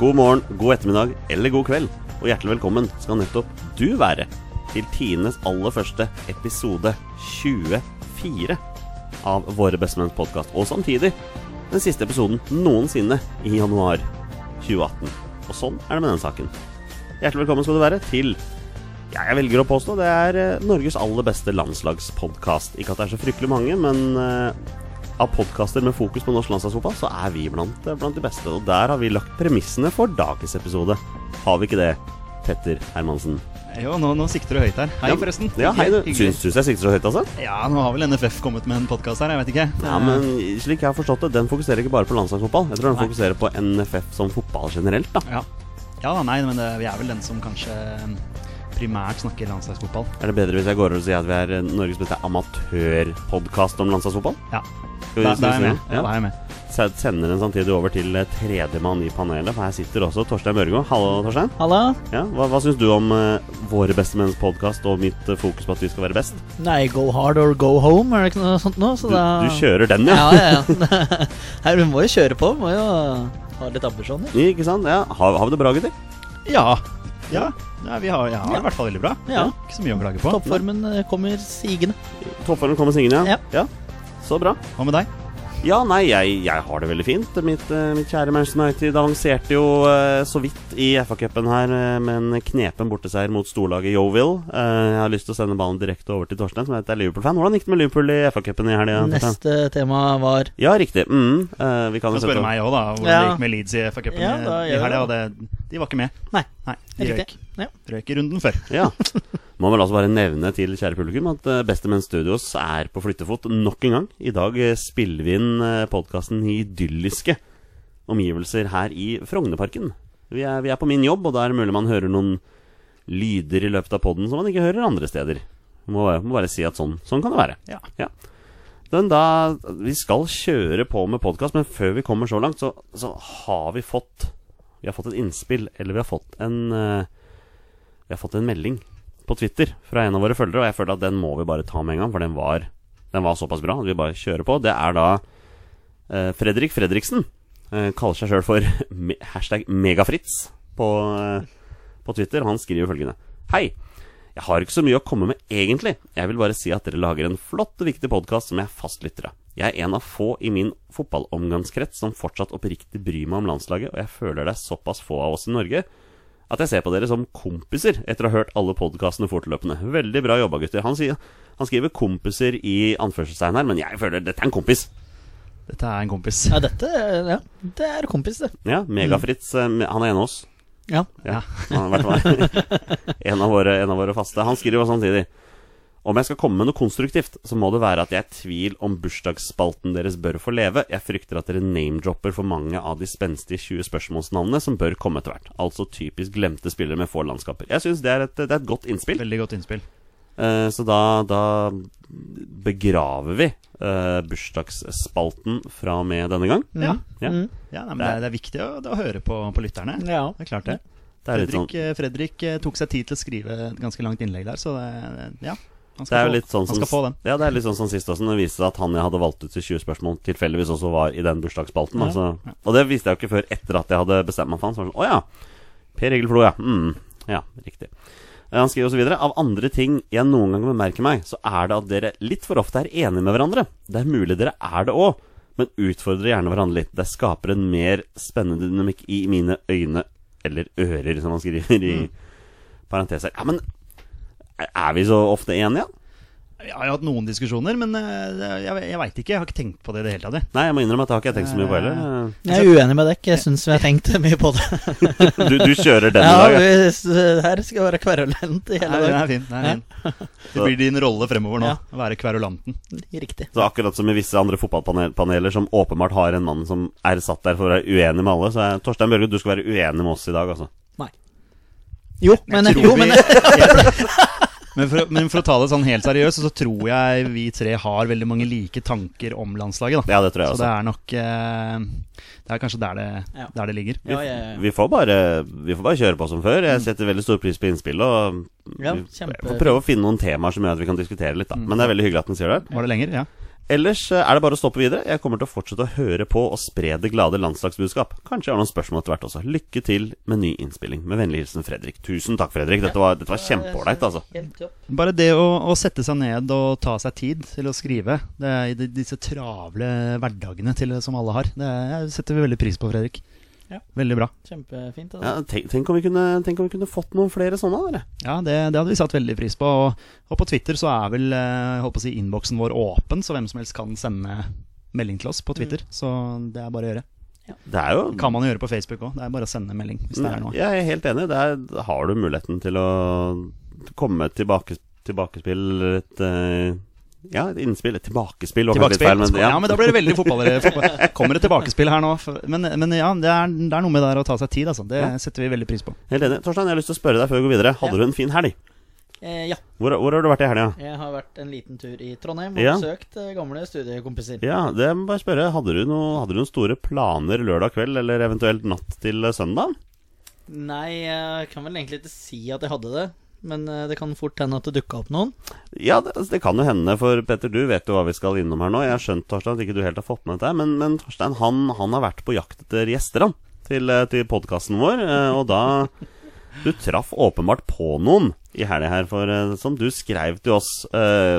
God morgen, god ettermiddag eller god kveld, og hjertelig velkommen skal nettopp du være til Tines aller første episode 24 av Våre bestemenns podkast, og samtidig den siste episoden noensinne i januar 2018. Og sånn er det med den saken. Hjertelig velkommen skal du være til ja, jeg velger å påstå det er eh, Norges aller beste landslagspodkast. Ikke at det er så fryktelig mange, men eh, av podkaster med fokus på norsk landslagsfotball, så er vi blant, eh, blant de beste. Og der har vi lagt premissene for dagens episode. Har vi ikke det, Petter Hermansen? Jo, nå, nå sikter du høyt her. Hei, Ja, forresten. Ja, hei, du. Syns du jeg sikter så høyt, altså? Ja, nå har vel NFF kommet med en podkast her, jeg vet ikke. Ja, men slik jeg har forstått det, den fokuserer ikke bare på landslagsfotball. Jeg tror den Nei. fokuserer på NFF som fotball generelt, da. Ja, ja nei, men det, vi er vel den som kanskje mm, primært snakker landslagsfotball. Er det bedre hvis jeg går over og sier at vi er eh, Norges beste amatørpodkast om landslagsfotball? Ja, Skal vi- da, da er jeg med. Ja, da er jeg med. Sender den samtidig over til eh, tredjemann i panelet, for her sitter også Torstein Børgo. Hallo, Torstein. Hallo. Ja, hva hva syns du om uh, Våre bestemenns podkast og mitt uh, fokus på at vi skal være best? Nei, go hard or go home, er det ikke noe sånt nå? Så Du, da... du kjører den, ja? Ja, ja, ja. Her, vi må jo kjøre på. Må jo ha litt ambisjoner. Ikke sant? Ja, har, har vi det bra, gutter? Ja. Ja, ja vi har, ja, har det i hvert fall veldig bra. Ja. Ikke så mye å klage på. Toppformen kommer sigende. Toppformen kommer sigende, ja? Ja. Så bra. Hva med deg? Ja, nei, jeg, jeg har det veldig fint. Mitt, eh, mitt kjære Manchester United avanserte jo eh, så vidt i FA-cupen her eh, med en knepen borteseier mot storlaget Yeovil. Eh, jeg har lyst til å sende ballen direkte over til Torstein, som er Liverpool-fan. Hvordan gikk det med Liverpool i FA-cupen i helga? Neste tema var Ja, riktig. Mm, eh, vi kan jo spørre sette meg òg, da. Hvordan Ja. det gikk med Leeds i FA-cupen Ja, i gjør helga. det. Og det, de var ikke med. Nei, Nei, de røyk. riktig. Ja. Røyk i runden før. Ja. Må vel altså bare nevne til kjære publikum at uh, Bestemenn Studios er på flyttefot nok en gang. I dag eh, spiller vi inn uh, podkasten i idylliske omgivelser her i Frognerparken. Vi er, vi er på min jobb, og da er det mulig man hører noen lyder i løpet av poden som man ikke hører andre steder. Må, må bare si at sånn, sånn kan det være. Ja. Men da, Vi skal kjøre på med podkast, men før vi kommer så langt, så, så har vi fått Vi har fått et innspill, eller vi har fått en eh, Vi har fått en melding på Twitter fra en av våre følgere, og jeg føler at den må vi bare ta med en gang, for den var, den var såpass bra at vi bare kjører på. Det er da eh, Fredrik Fredriksen. eh, kaller seg sjøl for me hashtag megafritz på, eh, på Twitter. Han skriver følgende Hei. Jeg har ikke så mye å komme med egentlig. Jeg vil bare si at dere lager en flott og viktig podkast som jeg er fastlytter av. Jeg er en av få i min fotballomgangskrets som fortsatt oppriktig bryr meg om landslaget, og jeg føler det er såpass få av oss i Norge at jeg ser på dere som kompiser etter å ha hørt alle podkastene fortløpende. Veldig bra jobba, gutter. Han, sier, han skriver 'kompiser' i anførselstegn her, men jeg føler dette er en kompis. Dette er en kompis. ja, dette ja, det er kompis, det. Ja, Megafritz, Mm. han er en av oss. Ja. Ja, han er i hvert fall en av, våre, en av våre faste. Han skriver jo samtidig Om jeg skal komme med noe konstruktivt, så må det være at jeg er i tvil om bursdagsspalten deres bør få leve. Jeg frykter at dere name-dropper for mange av de spenstige 20 spørsmålsnavnene som bør komme etter hvert. Altså typisk glemte spillere med få landskaper. Jeg syns det, er et- det er et godt innspill. Veldig godt innspill. Eh, så da, da begraver vi eh, bursdagsspalten fra og med denne gang. Ja. Ja. Mm. Ja, nei, men det, er, det er viktig å, å høre på, på lytterne. ja. Det er klart det. Det er litt sånn Fredrik, eh, Fredrik eh, tok seg tid til å skrive et ganske langt innlegg der, så det, ja. Han Det er få- sånn han skal som, få den. Ja, det er litt sånn som sist også. Når det viste seg at han jeg hadde valgt ut til 20 spørsmål, tilfeldigvis også var i den bursdagsspalten. Ja, Altså. Og det visste jeg jo ikke før etter at jeg hadde bestemt meg for han. Så var det sånn, Å ja. Per Egil Flo, ja. Mm, ja, riktig. Eh, Han skriver også videre Av andre ting jeg noen gang bemerker meg, så er det at dere litt for ofte er enige med hverandre. Det er mulig dere er det òg, men utfordrer gjerne hverandre litt. Det skaper en mer spennende dynamikk i mine øyne, eller ører, som han skriver i parenteser. Ja, men er- vi så ofte enige? Jeg har jo hatt noen diskusjoner, men eh, jeg, jeg veit ikke. Jeg har ikke tenkt på det i det hele tatt. Nei, jeg må innrømme at det har ikke jeg tenkt så mye på heller. Jeg er uenig med dere. Jeg syns vi har tenkt mye på det. Du, du kjører den i Ja, dag, ja. her skal være kverulant i hele dag. den er fin. Den er fin. Det blir din rolle fremover nå. Ja. Å være kverulanten. Riktig. Så akkurat som i visse andre fotballpaneler som åpenbart har en mann som er satt der for å være uenig med alle, så er Torstein Børge, du skal være uenig med oss i dag, altså. Nei. Jo, men, Jeg tror jo, vi- men Men for, men for å ta det sånn helt seriøst, så tror jeg vi tre har veldig mange like tanker om landslaget. Da. Ja, det tror jeg Så det er nok eh, Det er kanskje der det, Ja. der det ligger. ja, ja, ja. Vi får, bare, vi får bare kjøre på som før. Jeg setter veldig stor pris på innspillet. Og vi får prøve å finne noen temaer som gjør at vi kan diskutere litt. Da. Men det er veldig hyggelig at den sier det. Var det lenger? Ja. Ellers eh, er det bare å stoppe videre. Jeg kommer til å fortsette å høre på og spre det glade landslagsbudskap. Kanskje jeg har noen spørsmål etter hvert også. Lykke til med ny innspilling. Med vennlig hilsen Fredrik. Tusen takk, Fredrik. Dette var, dette var kjempeålreit, altså. Bare det å, å sette seg ned og ta seg tid til å skrive, det er i disse travle hverdagene til, som alle har, det er, setter vi veldig pris på, Fredrik. Ja. Veldig bra. Kjempefint. Ja, Altså. tenk, tenk, om vi kunne, tenk om vi kunne fått noen flere sånne, dere. Ja, det, det hadde vi satt veldig pris på. Og, og på Twitter så er vel eh, å si, innboksen vår åpen, så hvem som helst kan sende melding til oss på Twitter. Så det er bare å gjøre. Det er jo Kan man gjøre på Facebook òg. Det er bare å sende melding hvis det er noe. Jeg er helt enig. Der har du muligheten til å komme med tilbake, tilbakespill et, eh, Ja, et innspill. Et tilbakespill. Tilbakespill. feil, ja. men da blir det veldig fotball. fotball. Kommer det tilbakespill her nå? Men, men ja, det er, det er noe med det å ta seg tid, altså. Det Ja. setter vi veldig pris på. Helt enig. Torstein, jeg har lyst til å spørre deg før vi går videre. Hadde Ja. du en fin helg? Eh, ja. Hvor, hvor har du vært i helga? Jeg har vært en liten tur i Trondheim og Ja. besøkt eh, gamle studiekompiser. Ja, det må jeg bare spørre. Hadde du, noe, hadde du noen store planer lørdag kveld, eller eventuelt natt til eh, søndag? Nei, jeg kan vel egentlig ikke si at jeg hadde det. Men eh, det kan fort hende at det dukka opp noen. Ja, det, det kan jo hende, for Petter, du vet jo hva vi skal innom her nå. Jeg har skjønt, Torstein, at ikke du helt har fått med dette, men, men Torstein han, han har vært på jakt etter gjester han, til, eh, til podkasten vår, eh, og da Du traff åpenbart på noen i helga her, for som du skrev til oss eh,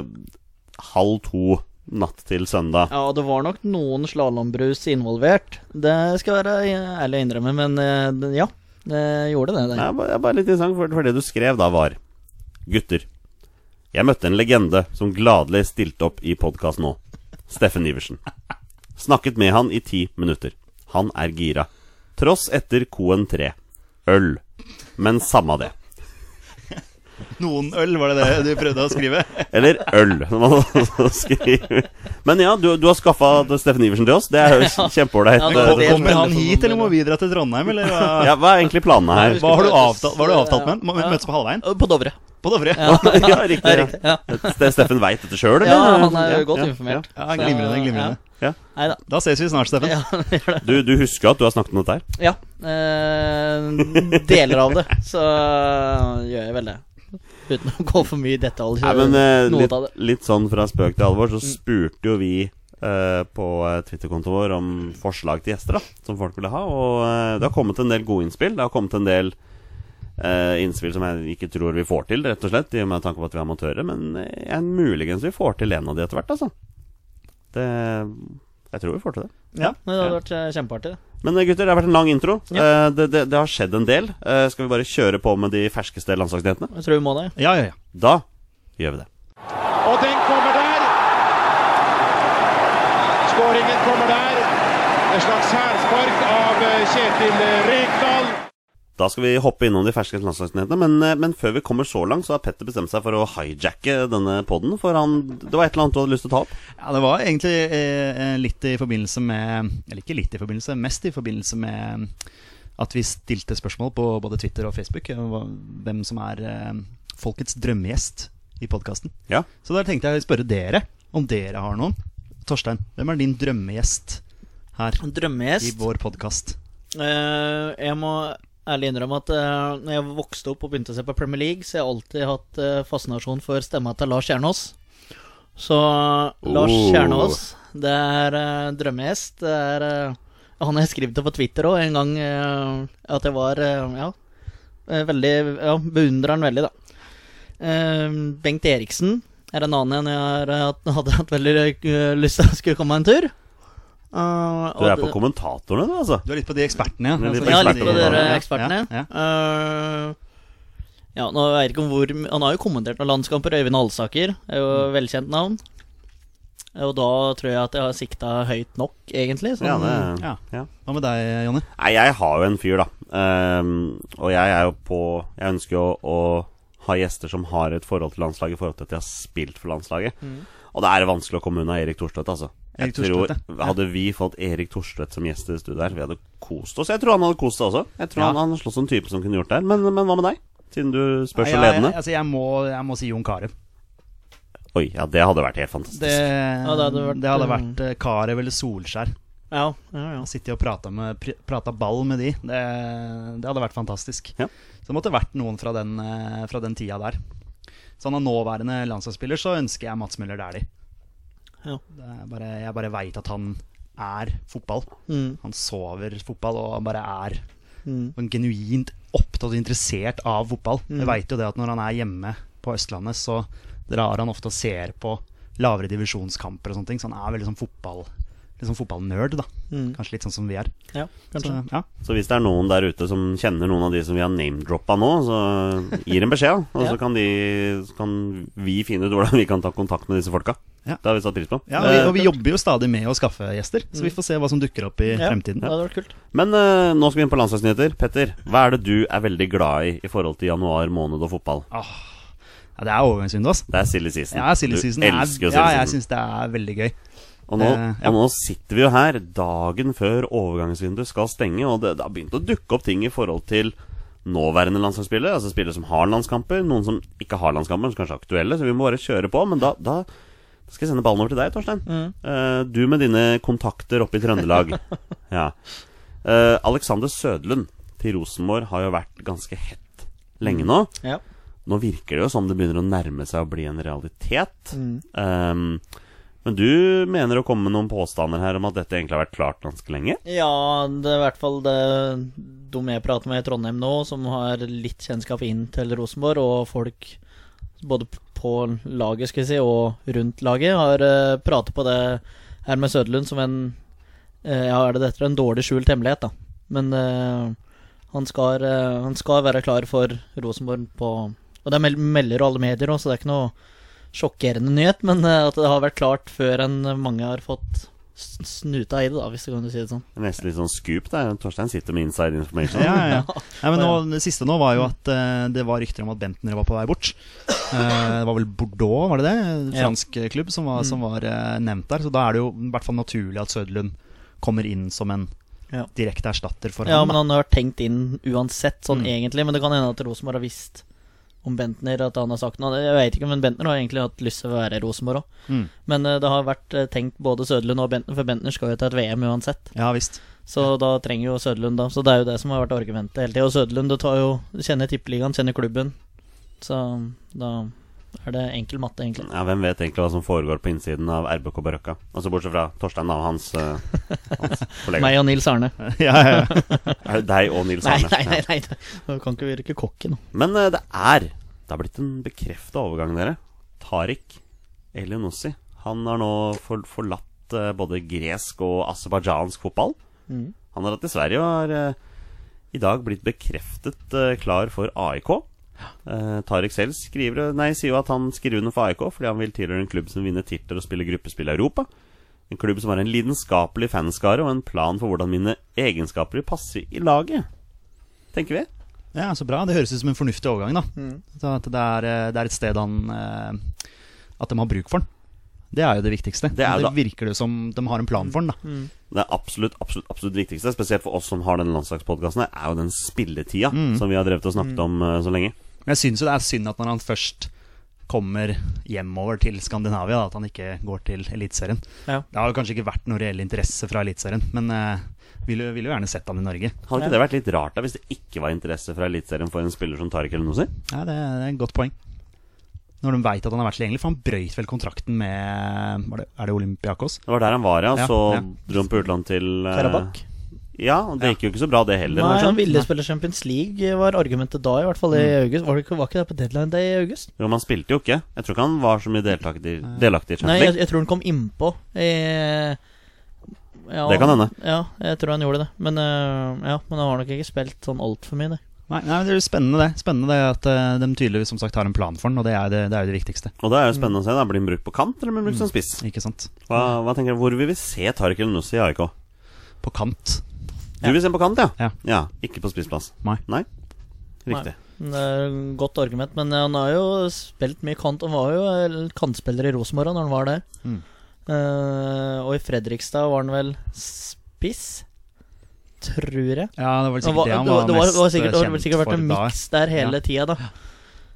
halv to natt til søndag. Ja, det var nok noen slalåmbrus involvert. Det skal jeg være ærlig å innrømme, men ja. Det gjorde det. Det bare, bare litt interessant, for, for det du skrev da var Gutter. Jeg møtte en legende som gladelig stilte opp i podkast nå. Steffen Iversen. Snakket med han i ti minutter. Han er gira. Tross etter Coen 3. Øl. Men samme det. Noen øl, var det det du prøvde å skrive? Eller øl. Men ja, du, du har skaffa Steffen Iversen til oss. Det er jo kjempeålreit. Ja, Ja, Kommer han hit, eller må vi dra til Trondheim, eller hva? hva er egentlig planene her? Hva har du avtalt, hva har du avtalt med han? Må møtes på halvveien? På Dovre. På Dovre? Ja, Ja, riktig. ja, Ja. riktig. Ja. Steffen veit dette sjøl, ja, han er godt Ja, informert. Ja, glimrende, glimrende. Ja. Da. Ses vi snart, Steffen. Ja. Du, du husker at du har snakket om dette her? Ja. Eh, deler av det, så gjør jeg vel det. Uten å gå for mye i detalj. Nei, men eh, litt, litt sånn fra spøk til alvor, så spurte jo vi eh, på eh, Twitter-kontoen vår om forslag til gjester da som folk ville ha. Og eh, det har kommet en del gode innspill. Det har kommet en del eh, innspill som jeg ikke tror vi får til, rett og slett, i og med tanke på at vi er amatører. Men eh, muligens vi får til en av de etter hvert, altså. Det Jeg tror vi får til det. Ja. Det hadde vært eh, kjempeartig. Men eh, gutter, det har vært en lang intro. Ja. Eh, det, det, det har skjedd en del. Eh, skal vi bare kjøre på med de ferskeste landslagsnyhetene? Jeg tror vi må det. Ja, ja, ja. Da gjør vi det. Og den kommer der. Skåringen kommer der. En slags hælspark av Kjetil Rekdal. Da skal vi hoppe innom de ferske landslagsnyhetene. Men, eh, men før vi kommer så langt, så har Petter bestemt seg for å hijacke denne poden. For han, det var et eller annet du hadde lyst til å ta opp. Ja, det var egentlig eh, litt i forbindelse med Eller ikke litt i forbindelse, mest i forbindelse med at vi stilte spørsmål på både Twitter og Facebook eh, hvem som er eh, folkets drømmegjest i podkasten. Ja. Så der tenkte jeg å spørre dere om dere har noen. Torstein, hvem er din drømmegjest her i vår podkast? Uh, jeg må ærlig innrømme at uh, når jeg vokste opp og begynte å se på Premier League, så har jeg alltid hatt uh, fascinasjon for stemma til Lars Kjernås. Så Lars Oh. Kjernås, det er uh, drømmegjest. Det er uh, Han jeg skrev til på Twitter òg en gang at jeg var Ja, veldig Ja, beundrer han veldig, da. Bengt Eriksen er en annen en jeg har, hadde hatt veldig lyst til å skulle komme en tur. Eh, Du er på kommentatorene, du, altså. Du er litt på de ekspertene, ja. Litt på Altså, ja, de- litt på dere ekspertene. Ja, ja. Uh, ja, nå vet jeg ikke om hvor Han har jo kommentert noen landskamper. Øyvind Alsaker er jo Mm. velkjent navn. Og da tror jeg at jeg har sikta høyt nok, egentlig. Sånn, Ja, det, Ja. ja. Hva med deg, Jonny? Nei, jeg har jo en fyr, da. Um, og jeg er jo på Jeg ønsker jo å ha gjester som har et forhold til landslaget i forhold til at de har spilt for landslaget. Og det er vanskelig å komme unna Erik Thorstvedt, altså. Jeg tror. Hadde vi fått Erik Thorstvedt som gjest i studio her, vi hadde kost oss. Jeg tror han hadde kost seg også. Jeg tror Ja. han, han slåss som type som kunne gjort det. Men, men hva med deg? Siden du spør så jeg, ledende. jeg, altså, jeg, må, jeg må si Jon Carew. Oi, ja, det hadde vært helt fantastisk. Det, det hadde vært, det hadde eh, vært eh, Karev eller Solskjær. Ja, ja, ja. Sitte og prate, med, ball med de, det, det hadde vært fantastisk. Ja. Så det måtte vært noen fra den, eh, fra den tida der. Sånn av nåværende landslagsspiller så ønsker jeg Mats Møller Dæhlie. Ja. Det er bare, jeg bare veit at han er fotball. Mm. Han sover fotball og han bare er Mm. Han genuint opptatt og interessert av fotball. Mm. Jeg veit jo det at når han er hjemme på Østlandet, så drar han ofte og ser på lavere divisjonskamper og sånne ting. Så han er veldig sånn fotball Litt sånn fotballnerd, da. Mm. Kanskje litt sånn som vi er. Ja, Så, ja. Så hvis det er noen der ute som kjenner noen av de som vi har name-droppa nå, så gir en beskjed. Og så kan, de, så kan vi finne ut hvordan vi kan ta kontakt med disse folka. Ja. Det har vi satt pris på. Ja, og vi, Eh, og vi jobber jo stadig med å skaffe gjester, så vi får se hva som dukker opp i Ja, fremtiden. det hadde vært kult. Men uh, nå skal vi inn på landslagsnyheter. Petter, hva er det du er veldig glad i i forhold til januar måned og fotball? Ja, det er overgangsvinduet, altså. Det er silly season. Ja, silly season Du er, elsker jo ja, jeg season. syns det er veldig gøy. Og nå, Eh, ja. og nå sitter vi jo her dagen før overgangsvinduet skal stenge, og det, det har begynt å dukke opp ting i forhold til nåværende landslagsspillere. Altså spillere som har landskamper, noen som ikke har landskamper, som kanskje er aktuelle. Så vi må bare kjøre på. Men da, da skal jeg sende ballen over til deg, Torstein. Mm. Uh, du med dine kontakter oppe i Trøndelag. ja. uh, Alexander Sødlund til Rosenborg har jo vært ganske hett lenge nå. Ja. Nå virker det jo som det begynner å nærme seg å bli en realitet. Mm. Um, men du mener å komme med noen påstander her om at dette egentlig har vært klart ganske lenge? Ja, det er i hvert fall det de jeg prater med i Trondheim nå, som har litt kjennskap inn til Rosenborg, og folk både på laget skal jeg si, og rundt laget, har uh, pratet på det her med Søderlund som en eh, Ja, er det dette en dårlig skjult hemmelighet, da. Men uh, han, skal, eh, han skal være klar for Rosenborg på Og det mel melder alle medier òg, så det er ikke noe sjokkerende nyhet, men eh, at det har vært klart før enn mange har fått snuta i det, da, hvis du kan si det sånn. Nesten litt sånn scoop der. Torstein sitter med inside information. Ja, ja, ja. Nei, men nå, det siste nå var jo at uh, det var rykter om at Bentner var på vei bort. Uh, det var vel Bordeaux, var det det? Ja. Fransk klubb som var, som var uh, nevnt der. Så da er det jo i hvert fall naturlig at Søderlund kommer inn som en Ja. direkte erstatter for Ja, ham. men han har tenkt inn uansett, sånn Mm. egentlig. Men det kan hende at Rosenborg har visst om Bentner, at han har sagt noe. Jeg vet ikke, men Bentner har egentlig hatt lyst til å være i Rosenborg òg. Mm. Men eh, det har vært eh, tenkt både Søderlund og Bentner, for Bentner skal jo til et VM uansett. Ja visst. Så da trenger jo Søderlund da. Så det er jo det som har vært argumentet hele tida. Og Søderlund du tar jo, du kjenner tippeligaen, kjenner klubben. Så da er det enkel matte, egentlig. Ja, Hvem vet egentlig hva som foregår på innsiden av RBK Barøkka? Altså Bortsett fra Torstein og hans, eh, hans kollega. Meg og Nils Arne. ja, ja, ja. Er det deg og Nils Arne? nei, nei. nei. nei, kan ikke virke nå. Men uh, det er Det har blitt en bekrefta overgang, dere. Tariq Elionossi. Han har nå for, forlatt uh, både gresk og aserbajdsjansk fotball. Mm. Han har dratt til Sverige og har uh, i dag blitt bekreftet klar for AIK. Uh, Tarek selv skriver, nei, sier jo at han skriver under for AIK fordi han vil tilhøre en klubb som vinner titler og spiller gruppespill i Europa. En klubb som har en lidenskapelig fanskare og en plan for hvordan mine egenskaper vil passe i laget. Tenker vi. ja, så bra. Det høres ut som en fornuftig overgang, da. Mm. At det er, eh, det er et sted han eh, At de har bruk for den. Det er jo det viktigste. Det er jo det virker det som de har en plan for den. da. Det er absolutt, absolutt, absolutt viktigste, spesielt for oss som har denne landslagspodkasten, er jo den spilletida som vi har drevet og snakket om eh, så lenge. Men jeg syns jo det er synd at når han først kommer hjemover til Skandinavia, da, at han ikke går til Eliteserien. Ja. Det har jo kanskje ikke vært noe reell interesse fra Eliteserien, men uh, ville jo- jo gjerne sett han i Norge. Hadde ikke det vært litt rart da hvis det ikke var interesse fra Eliteserien for en spiller som Tariq Elionossi? Ja, det, det er et godt poeng. Når de veit at han har vært tilgjengelig, for han brøyt vel kontrakten med var det, Er det Olympiakos? Det var der han var, ja. Ja, Så ja. dro han på utland til eh, Karabakh. Ja, det gikk jo ikke så bra, det heller. Nei, han ville spille Champions League, var argumentet da, i hvert fall i august. Var det ikke, var ikke det på deadline day i august? Jo, men han spilte jo ikke. Jeg tror ikke han var så mye deltaktig, delaktig i Champions League. Nei, jeg tror han kom innpå. i- Ja, Det kan hende. Ja, jeg tror han gjorde det. Men, øh, ja, men han har nok ikke spilt sånn altfor mye, det. Nei, nei, det er jo spennende det Spennende det at eh, de tydeligvis som sagt har en plan for den, og det er det, det, er jo det viktigste. Og Det er jo spennende å se. da Blir han brukt på kant, eller blir han brukt som spiss? Ikke sant? Hva, hva tenker du, Hvor vil vi se Tariq Elnussi i AIK? På kant. Du vil se på kant, ja? Ja. ja. Ikke på spissplass? Nei. Nei? Riktig. Det er godt argument, men han har jo spilt mye kant. Han var jo eh, kantspiller i Rosenborg når han var der. Mm. Uh, og i Fredrikstad var han vel spiss, tror jeg. Ja, det var vel Han sikkert var, det han var, det, var, det, var mest sikkert, det har kjent sikkert vært for en miks der hele Ja. tida, da.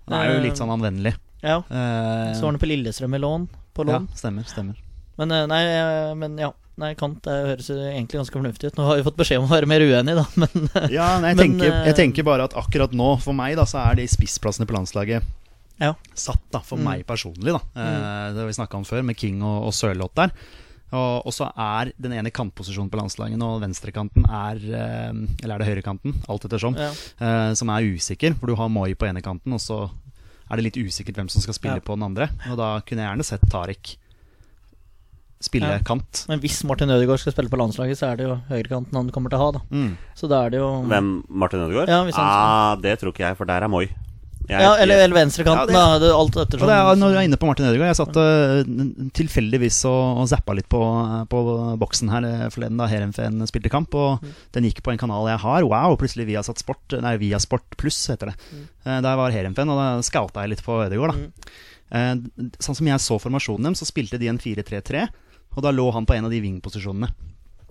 Han er jo litt sånn anvendelig. Ja. Uh, Så var han på Lillestrøm i lån. På ja, stemmer, stemmer. Men eh, nei, eh, men ja. Nei, kant det høres egentlig ganske fornuftig ut. Nå har vi fått beskjed om å være mer uenig, da, men eh, Ja, nei, jeg, Men, tenker, eh, jeg tenker bare at akkurat nå, for meg, da, så er de spissplassene på landslaget Ja. satt, da, for meg personlig. da Mm. Det har vi snakka om før, med King og, og Sørloth der. Og, så er den ene kantposisjonen på landslaget nå, venstrekanten er eh, Eller er det høyrekanten, alt ettersom, Ja. eh, som er usikker. For du har Moi på ene kanten, og så er det litt usikkert hvem som skal spille Ja. på den andre. Og da kunne jeg gjerne sett Tariq spille Ja. kant. Men hvis Martin Ødegaard skal spille på landslaget, så er det jo høyrekanten han kommer til å ha, da. Mm. Så da er det jo Hvem? Martin Ødegaard? Ja, hvis han ah, det tror ikke jeg, for der er Moi. Jeg- Ja, eller, eller venstrekanten, Ja, da. Det, alt etter ettersom. det er, når du er inne på Martin Ødegaard Jeg satt uh, tilfeldigvis og, og zappa litt på, på boksen her eh, forleden da Heerenveen spilte kamp. Og den gikk på en kanal jeg har. Wow, plutselig Viasat Sport Nei, Viasport Pluss heter det. Eh, der var Heerenveen, og da scouta jeg litt på Ødegaard. da Eh, Sånn som jeg så formasjonen dem, så spilte de en 4-3-3. Og da lå han på en av de wing-posisjonene.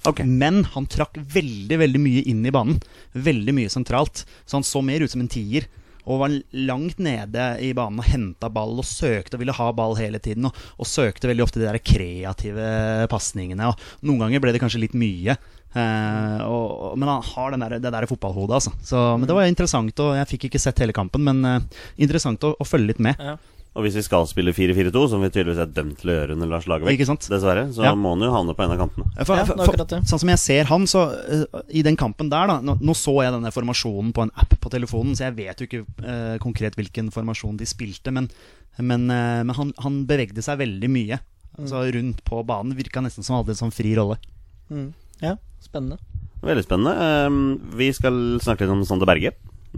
Okay. Men han trakk veldig veldig mye inn i banen. Veldig mye sentralt. Så han så mer ut som en tier. Og var langt nede i banen og henta ball og søkte og ville ha ball hele tiden. Og, og søkte veldig ofte de der kreative pasningene. Og noen ganger ble det kanskje litt mye. Eh, og, og- men han har den der, det der fotballhodet, altså. Så, men det var interessant, og jeg fikk ikke sett hele kampen, men eh, interessant å, å følge litt med. Ja. Og hvis vi skal spille 4-4-2, som vi tydeligvis er dømt til å gjøre under Lars Lagerbäck, dessverre, så Ja. må han jo havne på en av kantene. For, Ja, for, for, sånn som jeg ser han, så uh, I den kampen der, da nå, nå så jeg denne formasjonen på en app på telefonen, så jeg vet jo ikke uh, konkret hvilken formasjon de spilte, men, men, uh, men han, han bevegde seg veldig mye. Altså Rundt på banen. Virka nesten som han hadde en sånn fri rolle. Mm. ja, spennende. Veldig spennende. Ehm, vi skal snakke litt om Sander Berge.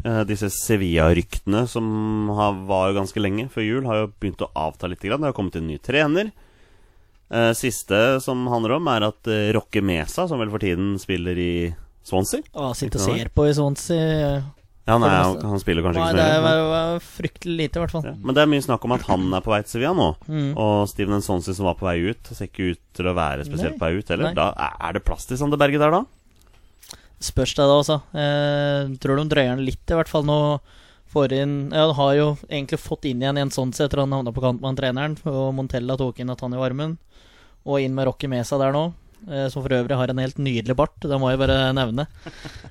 Eh, disse Sevilla-ryktene som har, var ganske lenge før jul, har jo begynt å avta litt. Grann. Det har kommet en ny trener. Eh, siste som handler om, er at uh, Rocke Mesa, som vel for tiden spiller i Swansea Å, sitter og ser på i Swansea ja, han, det er, meste. han spiller kanskje Nei, ikke så mye. var, var fryktelig lite, i hvert fall. Ja, men det er mye snakk om at han er på vei til Sevilla nå. Mm. Og Steven Nsonsi som var på vei ut, ser ikke ut til å være spesielt Nei. på vei ut heller. Da er- er det plass til Sander Berge der, da? Spørs det, da, altså. Eh, tror de drøyer den litt, i hvert fall nå. Får inn Ja, han har jo egentlig fått inn igjen en sånn etter han havna på kant med han treneren. Og Montella tok inn Nathan i varmen. Og inn med Rocky Mesa der nå. eh, Som for øvrig har en helt nydelig bart, det må jeg bare nevne.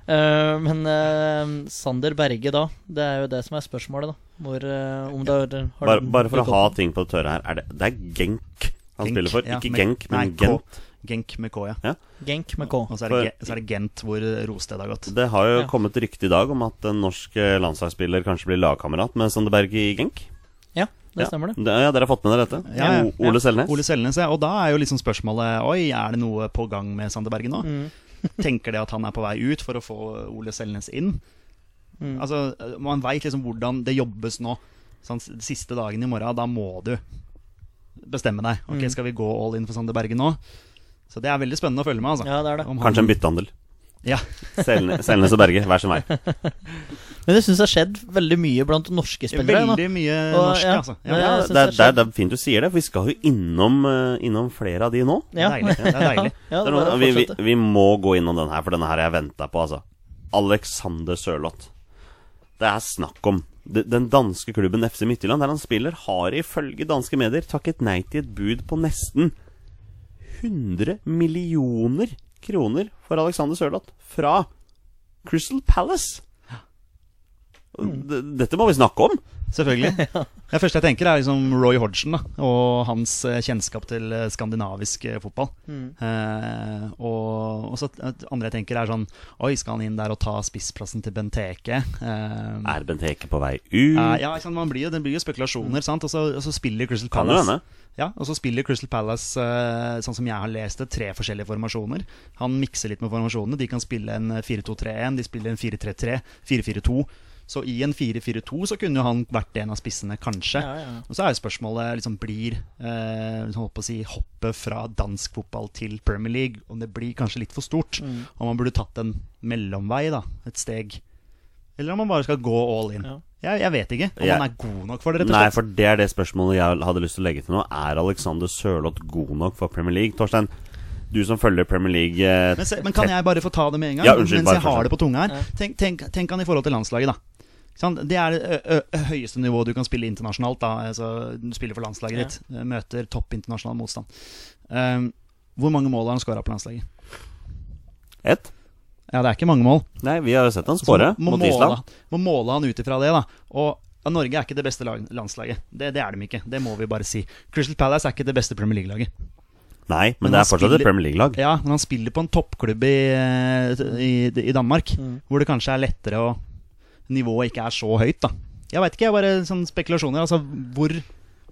Eh, men eh, Sander Berge, da. Det er jo det som er spørsmålet, da. Hvor, eh, om det har, har Bare, bare for å ha ting på det tørre her. Er det, det er Genk han Genk, spiller for. ja, ikke med- Genk, men nei. Gent. Genk med K, ja. Genk med K. Og så er, det, så er det Gent hvor Rosted har gått. Det har jo Ja. kommet rykte i dag om at en norsk eh, landslagsspiller kanskje blir lagkamerat med Sandeberg i Genk. Ja, det Ja. stemmer det. Ja, dere har fått med dere dette? Ja, ja, Ole Selnes. Ole Selnes, ja. Og da er jo liksom spørsmålet Oi, er det noe på gang med Sandeberg nå? Mm. Tenker det at han er på vei ut for å få Ole Selnes inn? Mm. Altså, Man veit liksom hvordan det jobbes nå. Sånn, siste dagen i morgen, da må du bestemme deg. Ok, Mm. Skal vi gå all in for Sander Berge nå? Så det er veldig spennende å følge med. altså Ja, det er det. Kanskje en byttehandel. Ja, Selnes og Berge, hver sin vei. Men jeg syns det har skjedd veldig mye blant norske spillere. Veldig mye Og, norske, ja, altså. Ja, Ja, det, er, det det, er det er fint du sier det, for vi skal jo innom, eh, innom flere av de nå. Ja. Deilig. Det er deilig. Det det er noe, vi, vi, vi må gå innom den her, for denne her har jeg venta på, altså. Alexander Sørloth. Det er snakk om Den danske klubben FC Midtjylland, der han spiller, har ifølge danske medier takket nei til et bud på nesten 100 millioner kroner for Alexander Sørloth fra Crystal Palace. D- Dette må vi snakke om. Selvfølgelig. Det første jeg tenker, er liksom Roy Hodgson da, og hans eh, kjennskap til eh, skandinavisk eh, fotball. Mm. Eh, og, så andre jeg tenker, er sånn Oi, skal han inn der og ta spissplassen til Benteke? Eh, Er Benteke på vei ut? Uh, ja, sant, man blir jo, det blir jo spekulasjoner, sant? Og så, og så spiller Crystal Palace. Ja, og så spiller Crystal Palace, uh, sånn som jeg har lest det, tre forskjellige formasjoner. Han mikser litt med formasjonene. De kan spille en 4-2-3-1, de spiller en 4-3-3, 4-4-2. Så i en 4-4-2 så kunne jo han vært en av spissene, kanskje. Ja, ja. Og så er jo spørsmålet liksom blir eh, liksom holdt på å si, hoppet fra dansk fotball til Premier League Om det blir kanskje litt for stort. Mm. Om man burde tatt en mellomvei, da. Et steg. Eller om man bare skal gå all in. Ja. Jeg, jeg vet ikke om Jeg- han er god nok for det, rett og Nei, for det er det spørsmålet jeg hadde lyst til å legge til nå. Er Alexander Sørloth god nok for Premier League? Torstein, du som følger Premier League eh, Men, se, men kan jeg bare få ta det med en gang? Ja, unnskyld, mens bare jeg har det på tunga her. Ja. Tenk, tenk, tenk han i forhold til landslaget, da. Det er det høyeste nivået du kan spille internasjonalt. da Altså, Du spiller for landslaget Ja. ditt, møter topp internasjonal motstand. Um, hvor mange mål har han skåra på landslaget? ett? Ja, det er ikke mange mål. Nei, vi har jo sett han skåre mot måle- Island. Må måle han ut ifra det, da. Og ja, Norge er ikke det beste landslaget. Det, det er de ikke. Det må vi bare si. Crystal Palace er ikke det beste Premier League-laget. Nei, men, Men det er fortsatt spiller- et Premier League-lag. Ja, men han spiller på en toppklubb i, i, i Danmark, Mm. hvor det kanskje er lettere å Nivået ikke er så høyt, da. Jeg veit ikke, jeg bare sånn spekulasjoner. Altså, hvor,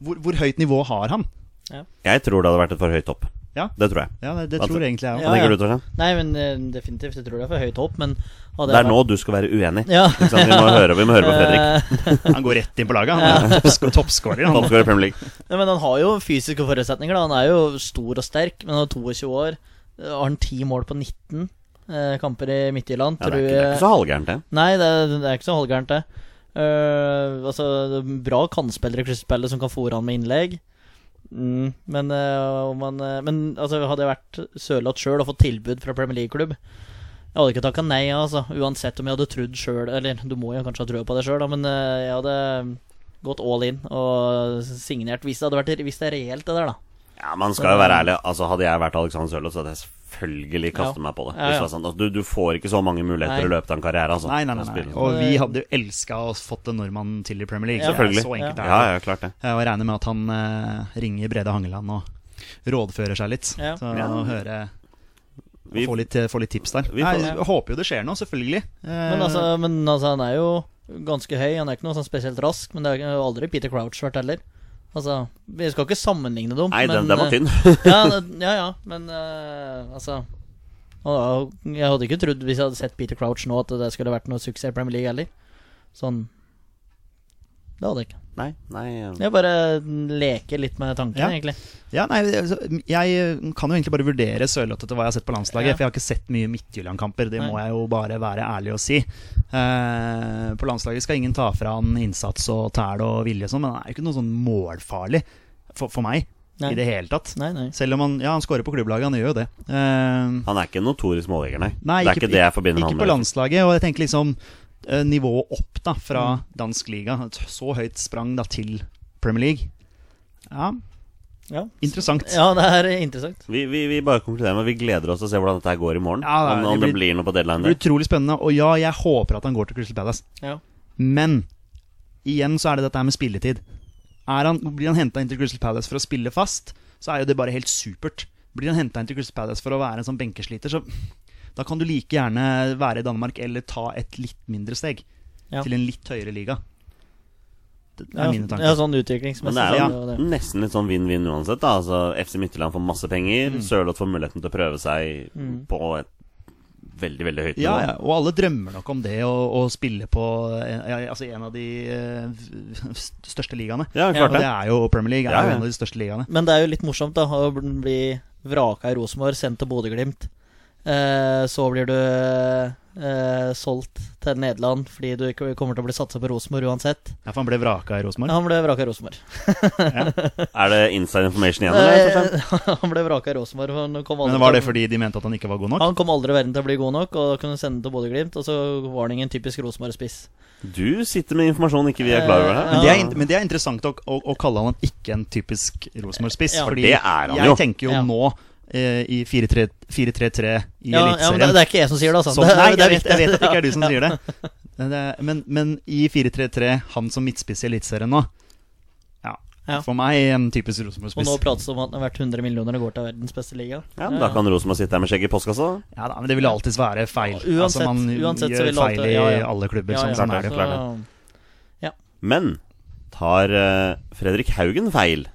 hvor, hvor høyt nivå har han? Jeg tror det hadde vært et for høyt topp. Ja. Det tror jeg. Ja, det, det tror jeg egentlig jeg òg. Ja, ja. Nei, men eh, definitivt. Jeg tror det er for høyt hopp, men hadde Det er jeg nå du skal være uenig. Ja. Ikke sant? Vi, må høre, vi må høre på Fredrik. Eh, Han går rett inn på laget. Han er toppsk- toppskårer. han. Toppskårer i Premier League. Nei, men han har jo fysiske forutsetninger. da Han er jo stor og sterk, men han er 22 år. Har han 10 mål på 19 eh, kamper i Midtjylland? Ja, det, er ikke, det er ikke så halvgærent, det. Nei, det er, det er ikke så halvgærent, det. Uh, altså, bra kantspillere i Crystal som kan fòre han med innlegg. Mm, men uh, om han, uh, men altså, hadde jeg vært Sørloth sjøl og fått tilbud fra Premier League-klubb Jeg hadde ikke takka nei, altså. Uansett om jeg hadde trodd sjøl Eller du må jo kanskje ha trua på det sjøl, men eh, jeg hadde gått all in og signert hvis det hadde vært Hvis det er reelt, det der, da. Ja, Man skal jo være ærlig. Altså Hadde jeg vært Alexander Sørloth, så hadde jeg selvfølgelig kastet Ja. meg på det. Ja, Hvis ja. det var. Altså, du, du får ikke så mange muligheter Nei. i løpet av en karriere. Altså, Nei, nei, nei, nei. Og vi hadde jo elska å fått en nordmann til i Premier League. Ja. Selvfølgelig. Så enkelt er Ja, det. ja, klart det. Jeg regner med at han eh, ringer Brede Hangeland og rådfører seg litt. Ja. Så Ja. å høre Vi, få, litt, få litt tips der. Vi Nei, får- jeg håper jo det skjer noe, selvfølgelig. Eh, Men altså, men altså, han er jo ganske høy. Han er ikke noe sånn spesielt rask, men det har aldri Peter Crouch vært heller. Altså, Vi skal ikke sammenligne dem. nei, den, men, den var eh, tynn. ja, ja, ja, men uh, altså Jeg hadde ikke trodd, hvis jeg hadde sett Peter Crouch nå, at det skulle vært noe suksess i Premier League heller. Sånn Det hadde jeg ikke. Nei, nei Jeg bare leker litt med tanken, Ja. egentlig. Ja, nei, altså, Jeg kan jo egentlig bare vurdere Sørloth etter hva jeg har sett på landslaget. Ja. For jeg har ikke sett mye Midtjylland-kamper, det Nei. må jeg jo bare være ærlig og si. Eh, på landslaget skal ingen ta fra han innsats og tæl og vilje og sånn, men han er jo ikke noe sånn målfarlig for, for meg Nei. i det hele tatt. Nei, nei. Selv om han ja, han scorer på klubblaget, han gjør jo det. Eh, Han er ikke en notorisk måljeger, nei. Nei, det er ikke, det jeg forbinder ikke han på landslaget. Og jeg tenker liksom nivået opp da fra Mm. dansk liga. Et Så høyt sprang da til Premier League. Ja, Ja. interessant. ja, det er interessant. Vi, vi, vi bare konkluderer med Vi gleder oss til å se hvordan dette går i morgen. Ja, det- om, om det det blir- blir noe på deadline Det blir utrolig spennende. Og ja, jeg håper at han går til Crystal Palace. Ja. Men igjen så er det dette med spilletid. Er han, blir han henta inn til Crystal Palace for å spille fast, så er jo det bare helt supert. Blir han henta inn til Crystal Palace for å være en sånn benkesliter, så da kan du like gjerne være i Danmark eller ta et litt mindre steg. Ja. Til en litt høyere liga. Det er Ja, mine tanker. ja, sånn Men det er jo ja. nesten litt sånn vinn-vinn uansett. da Altså FC Midtjylland får masse penger. Mm. Sørloth får muligheten til å prøve seg Mm. på et veldig, veldig høyt nivå. Ja, ja, og alle drømmer nok om det å, å spille på eh, ja, altså en av de uh, største ligaene. Ja, klart det det. er jo Premier League er Ja, jo ja. en av de største ligaene. Men det er jo litt morsomt da å bli vraka i Rosenborg, sendt til Bodø-Glimt. Eh, så blir du eh, solgt til Nederland fordi du ikke kommer til å bli satsa på Rosenborg uansett. Ja, for han ble vraka i Rosenborg. Han ble vraka i Rosenborg. Er det inside information igjen, eller? Eh, han ble vraka i Rosenborg. Han kom, aldri Men var det fordi de mente at han ikke var god nok? han kom aldri i verden til å bli god nok, og da kunne sende til Bodø-Glimt. Og så var han ingen typisk Rosenborg-spiss. Du sitter med informasjon ikke vi er klar over her. Men det, er, men det er interessant å, å, å kalle han ikke en typisk Rosenborg-spiss. Ja. For det er han jeg tenker jo Ja. nå i 4-3 4-3-3 i Ja, ja, men det, det er ikke jeg som sier det, altså. Som- Nei, jeg vet, jeg vet at det ikke er du som Ja. sier det. Men, men, i 4-3-3, han som midtspiss i Eliteserien nå ja. Ja. For meg en typisk Og nå Rosenborg-spiss. prates det om at han er verdt 100 millioner og går til verdens beste liga. Ja, men Da kan Rosenborg sitte her med skjegg i postkassa. Ja, da, men det vil alltids være feil. Uansett- altså, man uansett så gjør vil det alltid- i ja, ja. alle klubber. Ja, sånn, ja. sånn er det. Så- Men tar eh, Fredrik Haugen feil?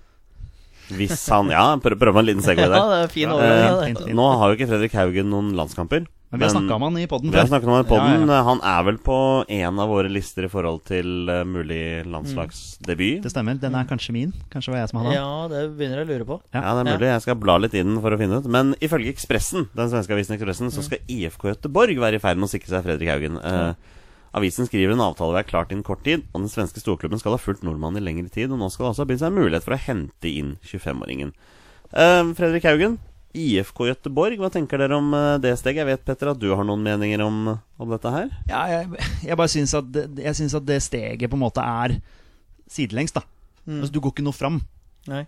Hvis han Ja, prøv, prøv med en liten segway Ja, der. det er fin overgang. eh, ja. Nå har jo ikke Fredrik Haugen noen landskamper. Men vi har snakka om han i poden Vi har før. snakket om han i podden. Ja, ja. Han er vel på en av våre lister i forhold til eh, mulig landslagsdebut. Det stemmer. Den er kanskje min. Kanskje var jeg som hadde den. Ja, det begynner jeg å lure på. Ja. Ja, det er mulig. Jeg skal bla litt i den for å finne ut. Men ifølge Ekspressen, den svenske avisen Ekspressen, så skal IFK Göteborg være i ferd med å sikre seg Fredrik Haugen. Eh, avisen skriver en avtale vil være klart innen kort tid, og den svenske storklubben skal ha fulgt nordmannen i lengre tid, og nå skal det altså bli seg en mulighet for å hente inn 25-åringen. Uh, Fredrik Haugen, IFK Gøteborg, hva tenker dere om eh, det steget? Jeg vet, Petter, at du har noen meninger om, om dette her? Ja, jeg, jeg bare syns at, jeg syns at det steget på en måte er sidelengs, da. Mm. Altså, du går ikke noe fram. Nei.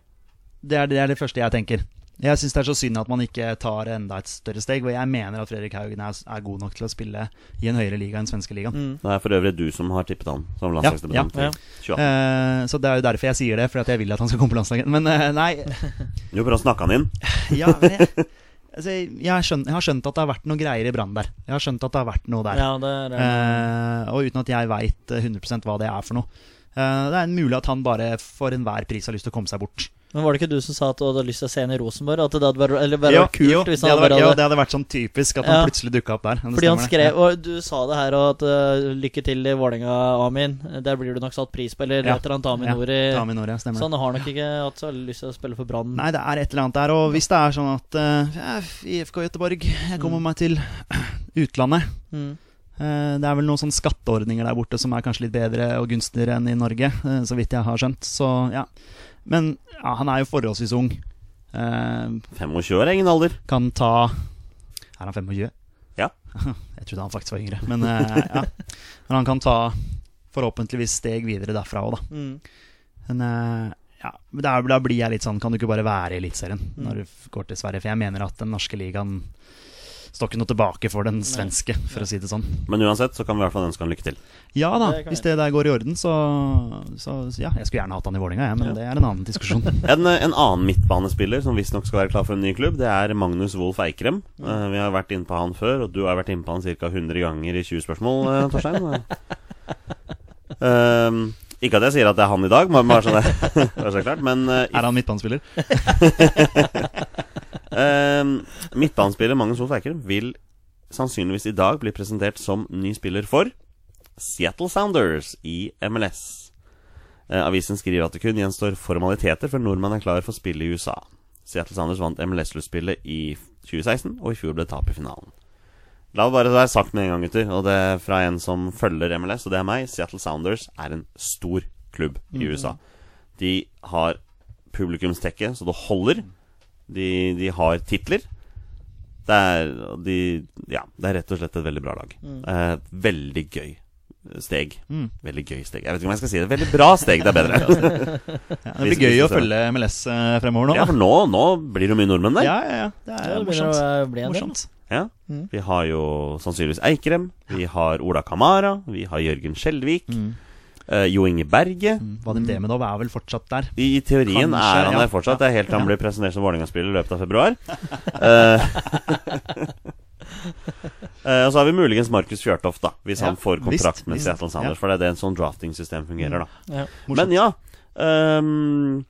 Det er det, er det første jeg tenker. Jeg syns det er så synd at man ikke tar enda et større steg. Og jeg mener at Fredrik Haugen er, er god nok til å spille i en høyere liga enn svenske ligaen. Mm. Det er for øvrig du som har tippet han som landslagsdebutant. ja. ja. 2018. Eh, så det er jo derfor jeg sier det, fordi at jeg vil at han skal komme på landslaget. Men uh, nei, Jo, prøv å snakke han inn. ja, men jeg, altså, jeg, har skjønt, jeg har skjønt at det har vært noe greier i Brann der. Jeg har skjønt at det har vært noe der. Ja, det er Eh, og uten at jeg veit 100% hva det er for noe. Eh, det er mulig at han bare for enhver pris har lyst til å komme seg bort. Men var det ikke du som sa at du hadde lyst til å se henne i Rosenborg? At det hadde vært, eller bare Jo, vært kult jo, hvis det, han hadde vært, vært, jo, det hadde vært sånn typisk at han Ja. plutselig dukka opp der. Fordi han skrev, det. og du sa det her, og at uh, lykke til i Vålerenga, Amin. Der blir du nok satt pris på, eller Ja. et eller annet Amin Ja, ord i ja, med stemmer Så han har nok ikke hatt så veldig lyst til å spille for Brann. Nei, det er et eller annet der. Og hvis det er sånn at uh, IFK Göteborg Jeg kommer Mm. meg til utlandet. Mm. Eh, det er vel noen sånne skatteordninger der borte som er kanskje litt bedre og gunstigere enn i Norge, eh, så vidt jeg har skjønt. Så ja. Men ja, han er jo forholdsvis ung. Eh, 25 år er ingen alder. kan ta Er han 25? Ja. Jeg trodde han faktisk var yngre. Men, eh, ja. Men han kan ta forhåpentligvis steg videre derfra òg, da. Mm. Men eh, ja, da, da blir jeg litt sånn Kan du ikke bare være i Eliteserien Mm. når du går til Sverige? For jeg mener at den norske ligaen står ikke noe tilbake for den svenske, for å si det sånn. Men uansett så kan vi i hvert fall ønske han lykke til. Ja da, Det hvis det der går i orden, så, så ja. Jeg skulle gjerne hatt han i Vålerenga, ja, men Ja. det er en annen diskusjon. En, en annen midtbanespiller som visstnok skal være klar for en ny klubb, det er Magnus Wolff Eikrem. Uh, vi har vært inne på han før, og du har vært inne på han ca. 100 ganger i 20 spørsmål, uh, Torstein. Eh, ikke at jeg sier at det er han i dag, men bare så det bare så klart. Men uh, er han midtbanespiller? Eh, midtbanespiller Magnus Wolff Eikrem vil sannsynligvis i dag bli presentert som ny spiller for Seattle Sounders i MLS. Uh, avisen skriver at det kun gjenstår formaliteter før nordmenn er klar for spillet i USA. Seattle Sounders vant MLS-sluttspillet i 2016, og i fjor ble tap i finalen. La det bare være sagt med en gang, gutter, og det er fra en som følger MLS, og det er meg. Seattle Sounders er en stor klubb i USA. De har publikumstekke så det holder. De, de har titler. Det er, de, ja, det er rett og slett et veldig bra lag. Eh, veldig gøy steg. Mm. Veldig gøy steg. Jeg vet ikke om jeg skal si det. Veldig bra steg, det er bedre. Ja, det blir gøy å følge MLS eh, fremover nå. ja, for nå, nå blir det mye nordmenn der. Ja, ja, ja. Det Ja, er det morsomt. å bli morsomt. Ja. Mm. Vi har jo sannsynligvis Eikrem. Vi har Ola Kamara. Vi har Jørgen Skjelvik. Mm. Eh, Jo Inge Berge. Mm. Vadim Demidov er vel fortsatt der. I, I teorien Kanskje, er han ja. der fortsatt. Det er helt til han blir presentert som Vålerenga-spiller i løpet av februar. Eh, eh, og så har vi muligens Markus Fjørtoft, da hvis Ja, han får kontrakt visst, med. Seattle Sanders. Ja. For det er det en sånn drafting-system fungerer, da. Ja. Men ja Um,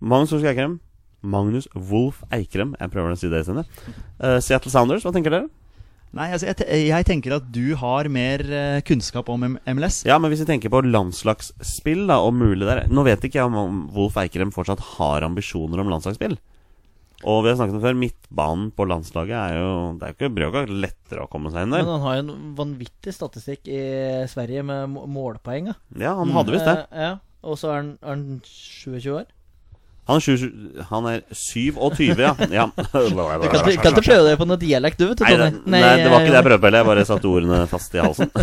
Magnus Olsk Eikrem. Magnus Wolf Eikrem. Jeg prøver å si det i stedet. Uh, Seattle Sounders, hva tenker dere? Nei, altså, jeg, jeg tenker at du har mer eh, kunnskap om MLS. Ja, men hvis vi tenker på landslagsspill, da, og mulig der Nå vet ikke jeg om- Wolf Eikrem fortsatt har ambisjoner om landslagsspill. Og vi har snakket om før, midtbanen på landslaget er jo Det er jo ikke, blir lettere å komme seg inn der. Men han har jo en vanvittig statistikk i Sverige med målpoeng. Da. Ja, han hadde visst det. Eh, ja. Og så er han, er han 27 år. Han er, han er 27, ja. ja. Du kan, ikke- prøve deg på noe dialekt, du, vet du, Nei, det, Tony. nei, det var ikke det jeg prøvde på. Jeg bare satte ordene fast i halsen. uh,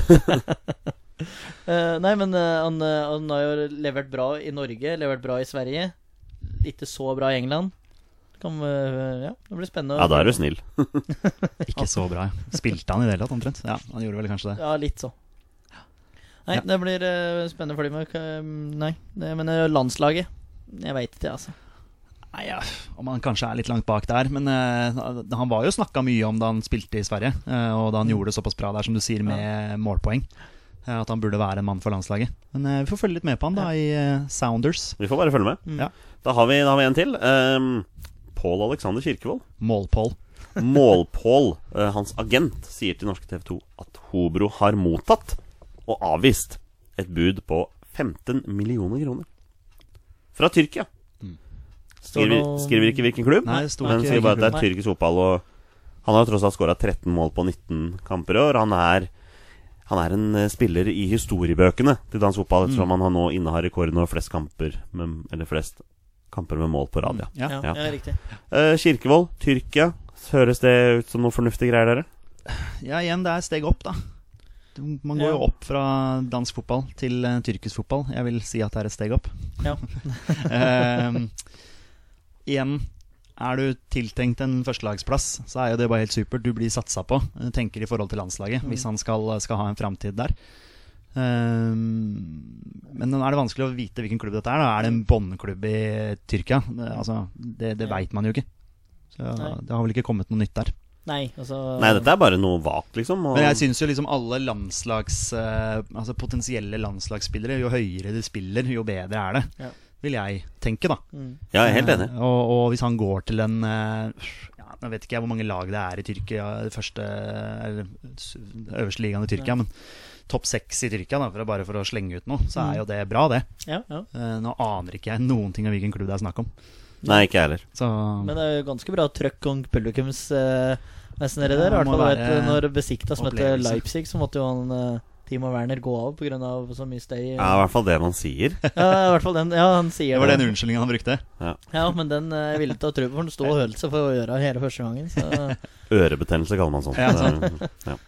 nei, men uh, han, eh, han har jo levert bra i Norge, levert bra i Sverige. Ikke så bra i England. Kan, uh, ja, det blir spennende. Ja, da er du snill. Ikke så bra. ja. Spilte han i det hele tatt, omtrent? Ja, han gjorde vel kanskje det. Ja, litt så. Nei, Ja. det blir spennende for dem. Nei, det, men landslaget Jeg veit ikke, altså. Nei, ja, Om han kanskje er litt langt bak der. Men uh, han var jo snakka mye om da han spilte i Sverige, uh, og da han gjorde det såpass bra der, som du sier, med målpoeng. Uh, at han burde være en mann for landslaget. Men vi får følge litt med på han da i Sounders. Vi får bare følge med. Mm. Ja. Da har vi, da har vi en til. Um, Pål Alexander Kirkevold. Målpål. Målpål, eh, hans agent, sier til norske TV 2 at Hobro har mottatt og avvist et bud på 15 millioner kroner. Fra Tyrkia. Skriver, noe- skriver ikke hvilken klubb, Nei, det men sier bare at det er tyrkisk fotball. Og han har tross alt skåra 13 mål på 19 kamper i år. Han er, han er en eh, spiller i historiebøkene til dansk fotball, ettersom han nå innehar rekorden over flest kamper med, Eller flest kamper med mål på rad, ja. Ja. Ja, riktig. Eh, Kirkevold, Tyrkia. Høres det ut som noe fornuftige greier, dere? ja, igjen, det er steg opp, da. Man går Ja. jo opp fra dansk fotball til uh, tyrkisk fotball. Jeg vil si at det er et steg opp. Ja. uh, igjen er du tiltenkt en førstelagsplass, så er jo det bare helt supert. Du blir satsa på, eh, tenker i forhold til landslaget, hvis han skal, skal ha en framtid der. Ehm, men er det vanskelig å vite hvilken klubb dette er. Da. Er det en båndklubb i Tyrkia? Altså, det, det veit man jo ikke. Så Nei. det har vel ikke kommet noe nytt der. Nei, altså Nei, dette er bare noe vagt, liksom. Og Men jeg syns jo liksom alle landslags uh, Altså potensielle landslagsspillere, jo høyere de spiller, jo bedre er det. Ja. Vil jeg tenke, da. mm. Ja, jeg er helt enig. Uh, Og, og hvis han går til en uh, ja, Nå vet ikke jeg hvor mange lag det er i Tyrkia, første eller øverste ligaen i Tyrkia, men topp seks i Tyrkia, da, for å, bare for å slenge ut noe, så er jo det bra, det. Ja, ja. Eh, Nå aner ikke jeg noen ting om hvilken klubb det er snakk om. Nei, ikke jeg heller. Så Men det er jo ganske bra trøkk om publikums uh, mens nede der. I Ja, hvert fall vet, når Besiktas møtte. Leipzig, så måtte jo han eh, Timo Werner gå av pga. så mye støy. Ja, i hvert fall det man sier. Ja, i hvert fall den. Ja, han sier det var den unnskyldningen han brukte. Ja, men den eh, ville til å for den sto og hølte seg for øra hele første gangen. Så Ørebetennelse kaller man sånt. Ja, sånn. ja.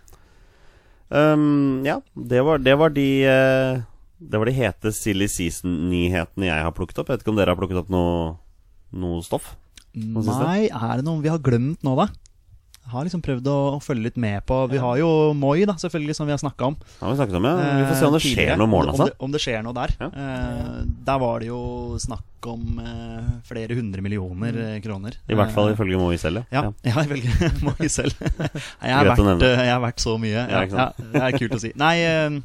Um, ja, det var, det var de eh, Det var de hete Silly Season-nyhetene jeg har plukket opp. Jeg vet ikke om dere har plukket opp noe, noe stoff? Nei, er det noe vi har glemt nå, da? Jeg har liksom prøvd å følge litt med på Vi har jo Moi, da, selvfølgelig, som vi har snakka om. Har vi snakket om, ja. Vi får se om det Eh, skjer noe Om altså. det, om det skjer noe der. Ja. Eh, der var det jo snakk om eh, flere hundre millioner eh, kroner. I hvert fall Eh, ifølge Moi selv, ja, ja, velger Moi selv. Jeg, har verdt, jeg er verdt så mye. Ja, Ja, ja, det er kult å si. Nei, eh,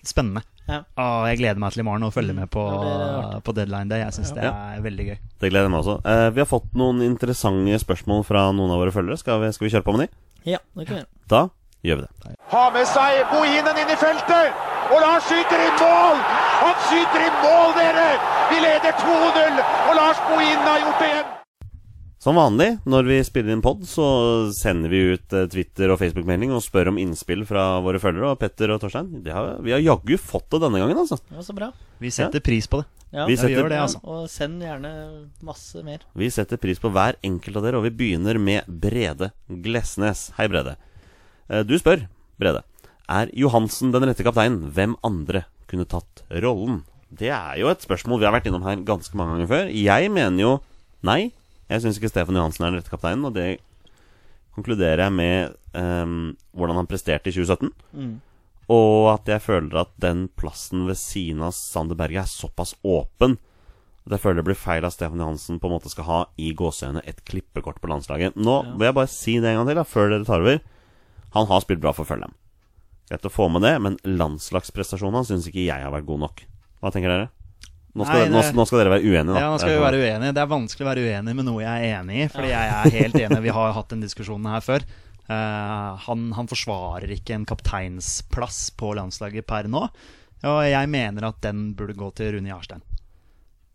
spennende. Ja. Og jeg gleder meg til i morgen å følge Mm, med på, ja, det er på deadline day. Jeg syns det Ja. er veldig gøy. Det gleder jeg meg også. Eh, vi har fått noen interessante spørsmål fra noen av våre følgere. Skal vi, skal vi kjøre på med de? ja, det kan vi gjøre. Da gjør vi det. Ha med seg Bohinen inn i feltet! Og Lars skyter i mål! Han skyter i mål, dere! Vi leder 2-0, og Lars Bohinen har gjort det igjen! Som vanlig når vi spiller inn pod, så sender vi ut eh, Twitter- og Facebook-melding og spør om innspill fra våre følgere. Og Petter og Torstein, det har, vi har jaggu fått det denne gangen, altså. Det var så bra. Vi setter pris på det. Ja, Vi Ja, vi gjør det, altså. og send gjerne masse mer. Vi setter pris på hver enkelt av dere, og vi begynner med Brede Glesnes. Hei, Brede. Eh, Du spør, Brede, er Johansen den rette kapteinen? Hvem andre kunne tatt rollen? Det er jo et spørsmål vi har vært innom her ganske mange ganger før. Jeg mener jo nei. Jeg syns ikke Stefan Johansen er den rette kapteinen, og det konkluderer jeg med um, hvordan han presterte i 2017. Mm. Og at jeg føler at den plassen ved siden av Sander Berge er såpass åpen at jeg føler det blir feil at Stefan Johansen på en måte skal ha i gåseøynene et klippekort på landslaget. Nå Ja. vil jeg bare si det en gang til, da, før dere tar over. Han har spilt bra for Følham. Greit å få med det, men landslagsprestasjonen hans syns ikke jeg har vært god nok. Hva tenker dere? Nå skal, Nei, dere, nå, nå skal dere være uenige, da. Ja, nå skal Det vi være uenige. Det er vanskelig å være uenig med noe jeg er enig i. Fordi jeg er helt enig. Vi har hatt den diskusjonen her før. Uh, han, han forsvarer ikke en kapteinsplass på landslaget per nå. Og jeg mener at den burde gå til Rune Jarstein.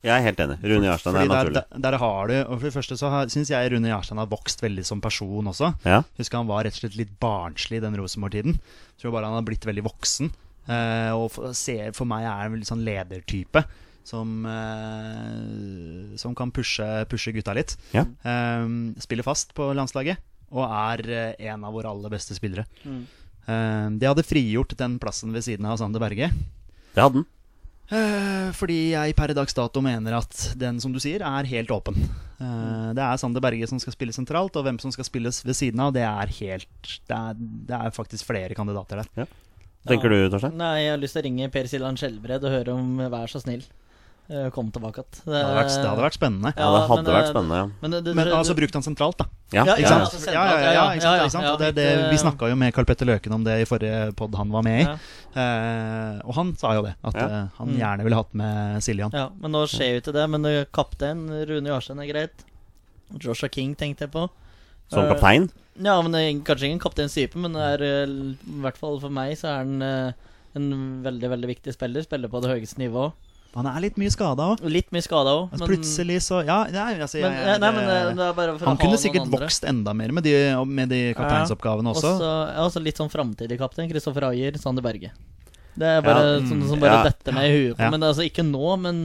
Jeg er helt enig. Rune Jarstein er Fordi naturlig. der, der har du Og For det første så syns jeg Rune Jarstein har vokst veldig som person også. Ja. Husker han var rett og slett litt barnslig den Rosenborg-tiden. Tror bare han har blitt veldig voksen. Uh, og for, ser, for meg er han en litt sånn ledertype. Som, eh, som kan pushe, pushe gutta litt. Ja. Eh, spiller fast på landslaget. Og er eh, en av våre aller beste spillere. Mm. Eh, de hadde frigjort den plassen ved siden av Sander Berge. Det hadde den. Eh, fordi jeg per dags dato mener at den som du sier, er helt åpen. Eh, det er Sander Berge som skal spille sentralt, og hvem som skal spilles ved siden av, det er helt Det er, det er faktisk flere kandidater der. Tenker du, Torstein? Nei, jeg har lyst til å ringe Per Siljan Skjelbred og høre om Vær så snill. Eh, Kom tilbake igjen. Det hadde vært, det hadde vært spennende. Ja, det hadde men, vært eh, spennende, ja. Men, det, det, Men altså brukt han sentralt, da. Ja, Ja, Ikke ja, sant? altså, Ja, ja, ja, ja, ikke sant, ja, ja, ikke sant? ja, Og det, det, vi snakka jo med Karl Petter Løken om det i forrige pod han var med i. ja. Eh, og han sa jo det, at Ja. eh, han Mm. gjerne ville hatt med Siljan. Ja, men nå skjer jo ikke det. Men eh, kaptein Rune Jarstein er greit. Joshua King tenkte jeg på. Som Eh, kaptein? Ja, men det er kanskje ingen en kapteinstype, men det er eh, i hvert fall for meg så er han eh, en veldig veldig viktig spiller. Spiller på det høyeste nivå. Han er litt mye skada òg. Litt mye skada òg. Altså, plutselig så Ja, nei, altså, jeg, men, nei, men eh, det er bare for han å ha kunne sikkert andre. vokst enda mer med de, med de kapteinsoppgavene også. Også, også litt sånn framtidig kaptein. Kristoffer Ayer, Sander Berge. Det er bare Ja, sånn mm, som bare ja. detter meg i huet. Men altså ikke nå, men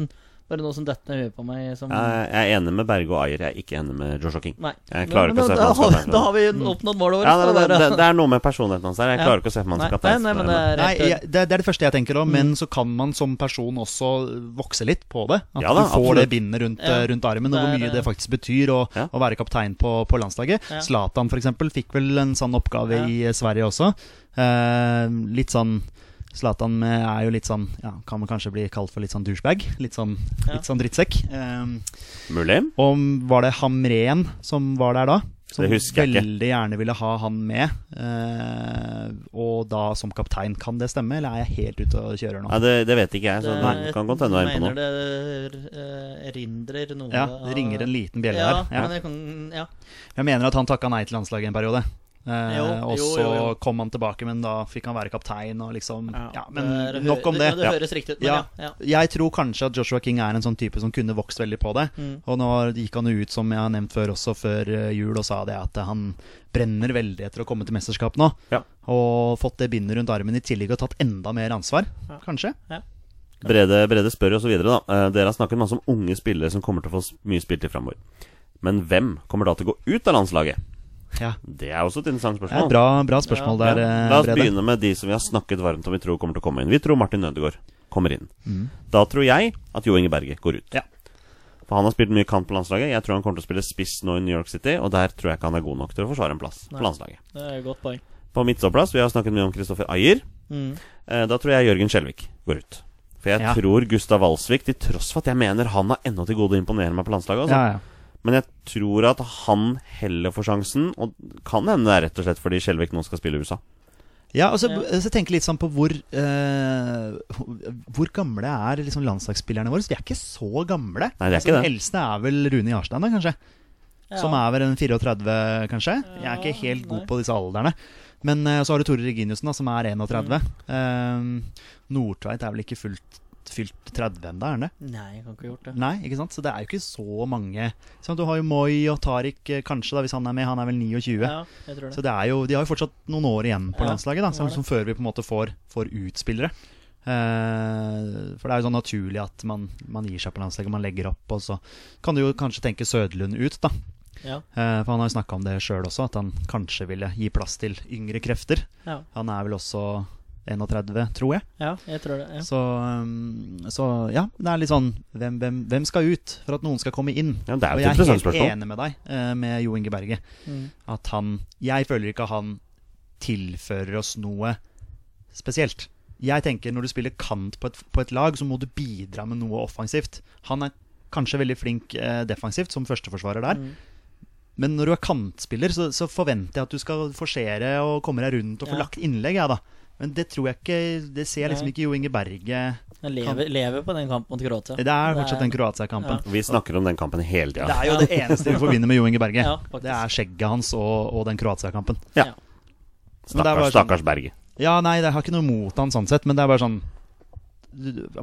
Bare noe som detter ned i huet på meg som Jeg jeg er enig med Berge og Ayer. Jeg er ikke enig med Joshua King. Nei. Jeg klarer Men ikke å se da, for meg da, har- da har vi oppnådd målet vårt. Ja, det, det, det, det er noe med personligheten hans her. Jeg Ja. klarer ikke å se for meg han det er det, det er det første jeg tenker om, men så kan man som person også vokse litt på det. At Ja da, du får absolutt. det bindet rundt, Ja. rundt armen, og hvor mye det faktisk betyr å, Ja. å være kaptein på, på landslaget. Ja. Zlatan eksempel fikk vel en sånn oppgave Ja. i Sverige også. Eh, litt sånn Zlatan er jo litt sånn ja, Kan man kanskje bli kalt for litt sånn douchebag. Litt sånn, Ja. litt sånn drittsekk. Um, Mulig. og var det Hamren som var der da? Som Det husker jeg ikke. veldig gjerne ville ha han med. Uh, og da som kaptein. Kan det stemme, eller er jeg helt ute og kjører nå? Ja, det, det vet ikke jeg, så Det- det kan godt hende du er inne på mener noe. det eh, erindrer noe Ja, det ringer en liten bjelle ja, her. Ja. Men jeg kan, ja. Jeg mener at han takka nei til landslaget en periode. Eh, og så kom han tilbake, men da fikk han være kaptein. Og liksom, ja, men det, nok om det. Det, det høres riktig ut, men Ja. ja. ja. Jeg tror kanskje at Joshua King er en sånn type som kunne vokst veldig på det. Mm. Og nå gikk han jo ut, som jeg har nevnt før, også før eh, jul, og sa det at han brenner veldig etter å komme til mesterskap nå. Ja. Og fått det bindet rundt armen i tillegg og tatt enda mer ansvar. Ja. Kanskje. Brede, Brede spør jo så videre, da. Eh, Dere har snakket masse om unge spillere som kommer til å få mye mye spiltid framover. Men hvem kommer da til å gå ut av landslaget? Ja. Det er også et interessant Det er spørsmål. et bra, bra spørsmål Ja, der, eh, La oss Brede. begynne med de som vi har snakket varmt om vi tror kommer til å komme inn. Vi tror Martin Ødegaard kommer inn. Mm. Da tror jeg at Jo Inge Berge går ut. Ja. For han har spilt mye kant på landslaget. Jeg tror han kommer til å spille spiss nå i New York City, og der tror jeg ikke han er god nok til å forsvare en plass Nei. på landslaget. Det er et godt poeng. På midtstopplass, vi har snakket mye om Kristoffer Ayer. Mm. Eh, Da tror jeg Jørgen Skjelvik går ut. For jeg Ja. tror Gustav Walsvik, til tross for at jeg mener han har ennå til gode å imponere meg på landslaget, altså. Ja, ja. men jeg tror at han heller får sjansen, og kan hende det er rett og slett fordi Skjelvik nå skal spille i USA. Ja, altså, Ja. så jeg tenker litt sånn på hvor eh, Hvor gamle er liksom landslagsspillerne våre? Så vi er ikke så gamle. Nei, det er altså, ikke Den det. eldste er vel Rune Jarstein, da, kanskje. Som er vel en 34, kanskje. Jeg er ikke helt nei. god på disse alderne. Men eh, så har du Tore Reginiussen, da, som er 31. Mm. Nordtveit er vel ikke fullt, fylt 30 ennå, han det? Nei, jeg kan ikke gjort det. Nei, ikke sant? Så det er jo ikke så mange. Så du har jo Moi og Tariq, eh, kanskje, da, hvis han er med. Han er vel 29. Ja, jeg tror det. Så det jo, de har jo fortsatt noen år igjen på Ja, landslaget, da, som, som før vi på en måte får, får utspillere. Uh, for det er jo sånn naturlig at man, man gir seg på landslaget, man legger opp. Og så kan du jo kanskje tenke Sødlund ut, da. Ja, Uh, for han har jo snakka om det sjøl også, at han kanskje ville gi plass til yngre krefter. ja, Han er vel også 31, tror jeg. ja, jeg tror det. Ja. Så, um, så ja, det er litt sånn hvem, hvem, hvem skal ut for at noen skal komme inn? Ja, det er og jo et jeg er helt spørsmål. enig med deg, eh, med Jo Inge Berge. Mm. At han Jeg føler ikke han tilfører oss noe spesielt. Jeg tenker Når du spiller kant på et, på et lag, så må du bidra med noe offensivt. Han er kanskje veldig flink eh, defensivt som førsteforsvarer der. Mm. Men når du er kantspiller, så, så forventer jeg at du skal forsere og komme deg rundt og få Ja. lagt innlegg. Jeg, da. Men det tror jeg ikke Det ser jeg liksom ikke Jo Inge Berge Han lever, lever på den kampen mot Kroatia. Det er fortsatt den Kroatia-kampen. Vi snakker om den kampen hele Det er jo det eneste vi forbinder med Jo Inge Berge. Ja, det er skjegget hans og, og den Kroatia-kampen. Ja. Ja. Bare Stakkars, sånn- stakkars Berge. Ja, nei, jeg har ikke noe mot han sånn sett, men det er bare sånn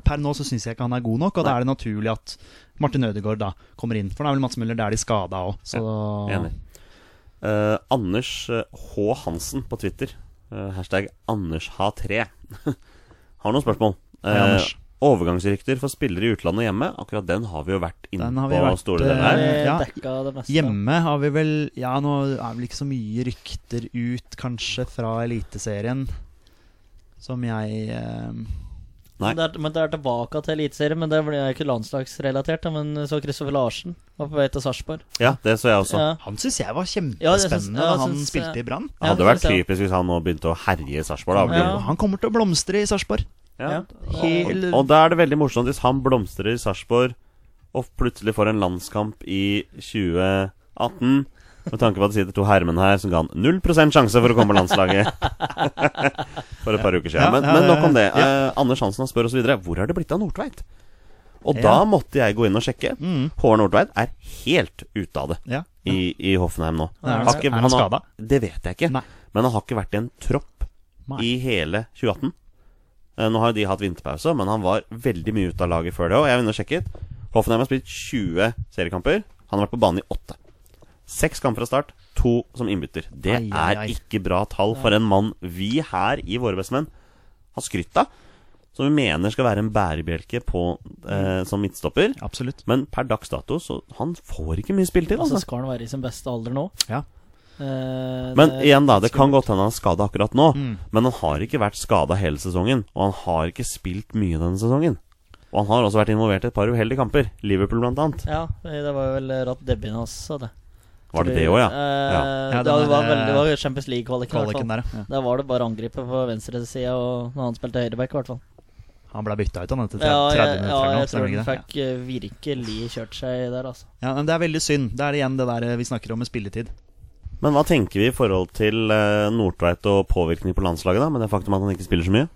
Per nå så syns jeg ikke han er god nok, og da er det naturlig at Martin Ødegaard da kommer inn. For da er vel Mats Møller der de skada òg, så Enig. Uh, Anders H. Hansen på Twitter, hashtag AndersH3, har noen spørsmål. Hei, Eh, overgangsrykter for spillere i utlandet og hjemme, akkurat den har vi jo vært inne Den har vi på vært, store eh, deler her. Ja. det. Hjemme har vi vel Ja, nå er vel ikke så mye rykter ut, kanskje, fra Eliteserien. Som jeg eh. Men det, er, men det er tilbake til Eliteserien, men det er ikke landslagsrelatert. Men så Kristoffer Larsen var på vei til Sarpsborg. Ja, det så jeg også. Ja. Han syns jeg var kjempespennende ja, da han synes, spilte i Brann. Det hadde ja, vært typisk hvis han nå begynte å herje i Sarpsborg. Han kommer til å blomstre i Sarpsborg. Ja. Ja. Og, og da er det veldig morsomt hvis han blomstrer i Sarpsborg og plutselig får en landskamp i 2018. Med tanke på at det sitter to herremenn her som ga han 0 sjanse for å komme på landslaget for et par uker siden. Men, men nok om det. Eh, Anders Hansen spør osv. Hvor er det blitt av Nordtveit? Og da måtte jeg gå inn og sjekke. Mm. Håvard Nordtveit er helt ute av det i, i Hoffenheim nå. Er han- Har ikke- han har- skada? Det vet jeg ikke. Nei. Men han har ikke vært i en tropp Nei. i hele 2018. Eh, Nå har de hatt vinterpause, men han var veldig mye ute av laget før det òg. Jeg og sjekket. Hoffenheim har spilt 20 seriekamper. Han har vært på banen i åtte. Seks kamper fra start, to som innbytter. Det Ai, ai, er ai. ikke bra tall for en mann vi her i Våre bestemenn har skrytt av. som vi mener skal være en bærebjelke på, eh, som midtstopper. Absolutt. Men per dags dato så han får ikke mye spilletid. Altså, Altså. skal han være i sin beste alder nå? Ja. Eh, Men igjen, da. Det kan godt hende han er skada akkurat nå. Mm. Men han har ikke vært skada hele sesongen. Og han har ikke spilt mye denne sesongen. Og han har også vært involvert i et par uheldige kamper. Liverpool, blant annet. Ja, det var vel ratt debuten hans sa det. Var det det òg, ja? Eh, Ja, det, var veldig, det var Champions League-kvaliken. der, ja. Der var det bare å angripe på venstresida og når han spilte høyreback, i hvert fall. Han ble bytta ut han etter 30 Ja, jeg, minutter. ja, jeg tror han fikk ja. virkelig kjørt seg der, altså. Ja, men Det er veldig synd. Det er igjen det der eh, vi snakker om med spilletid. Men hva tenker vi i forhold til eh, Nordtveit og påvirkning på landslaget, da? Med det faktum at han ikke spiller så mye?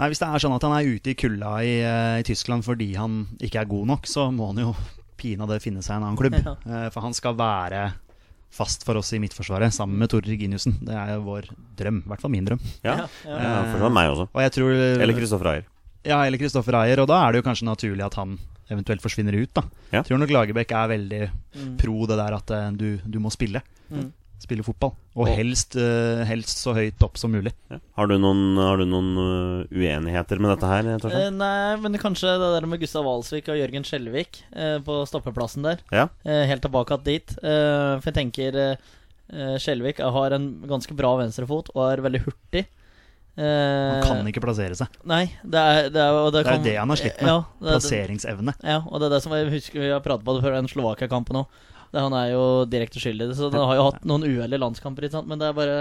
Nei, Hvis det er sånn at han er ute i kulda i, eh, i Tyskland fordi han ikke er god nok, så må han jo pinadø finne seg en annen klubb. Ja. Eh, For han skal være fast for oss i Midtforsvaret, sammen med Tore Reginiussen. Det er jo vår drøm. I hvert fall min drøm. Ja, Ja, ja. for meg også. Og jeg tror Eller Kristoffer Ayer. Ja, eller Kristoffer Ayer. Og da er det jo kanskje naturlig at han eventuelt forsvinner ut, da. Ja. Jeg tror nok Lagerbäck er veldig Mm. pro det der at eh, du, du må spille. Mm. Spille fotball. Og helst, uh, helst så høyt opp som mulig. Ja. Har du noen, har du noen uh, uenigheter med dette her? Eh, nei, men kanskje det der med Gustav Walsvik og Jørgen Skjelvik eh, på stoppeplassen der. Ja. Eh, helt tilbake dit. Eh, for jeg tenker Skjelvik har en ganske bra venstrefot og er veldig hurtig. Eh, Han kan ikke plassere seg. Nei, det er det, er, og det, Det er det han har slitt med. Ja, Plasseringsevne. ja, og det er det som jeg husker vi har pratet på før den Slovakia-kampen òg. Han er jo direkte skyldig så han har jo hatt noen uheldige landskamper, ikke sant? men det er bare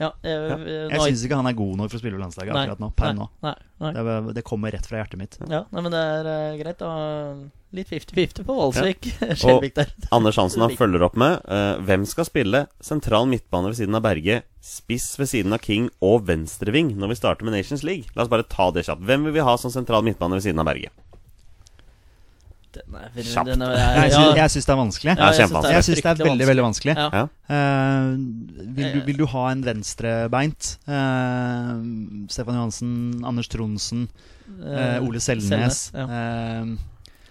Ja. Jeg, Jeg syns ikke han er god nok for å spille på landslaget Nei, akkurat nå. Per nei, nå. Nei, nei. Det, er- det kommer rett fra hjertet mitt. Ja, nei, men det er uh, greit. Da. Litt 50-50 på Valsvik. Skjelvik der. Anders Hansen han følger opp med uh, Hvem skal spille sentral midtbane ved siden av Berge, spiss ved siden av King og venstreving når vi starter med Nations League? La oss bare ta det kjapt. Hvem vil vi ha som sentral midtbane ved siden av Berge? Den er, Kjapt. den er, Jeg sy- jeg syns det er vanskelig. Ja, jeg synes kjempevanskelig. Jeg syns det er fryktelig veldig veldig vanskelig. Ja. Ja. Eh, vil, du, vil du ha en venstrebeint? Uh, Stefan Johansen, Anders Tronsen, eh, Ole Selnes, ja. eh,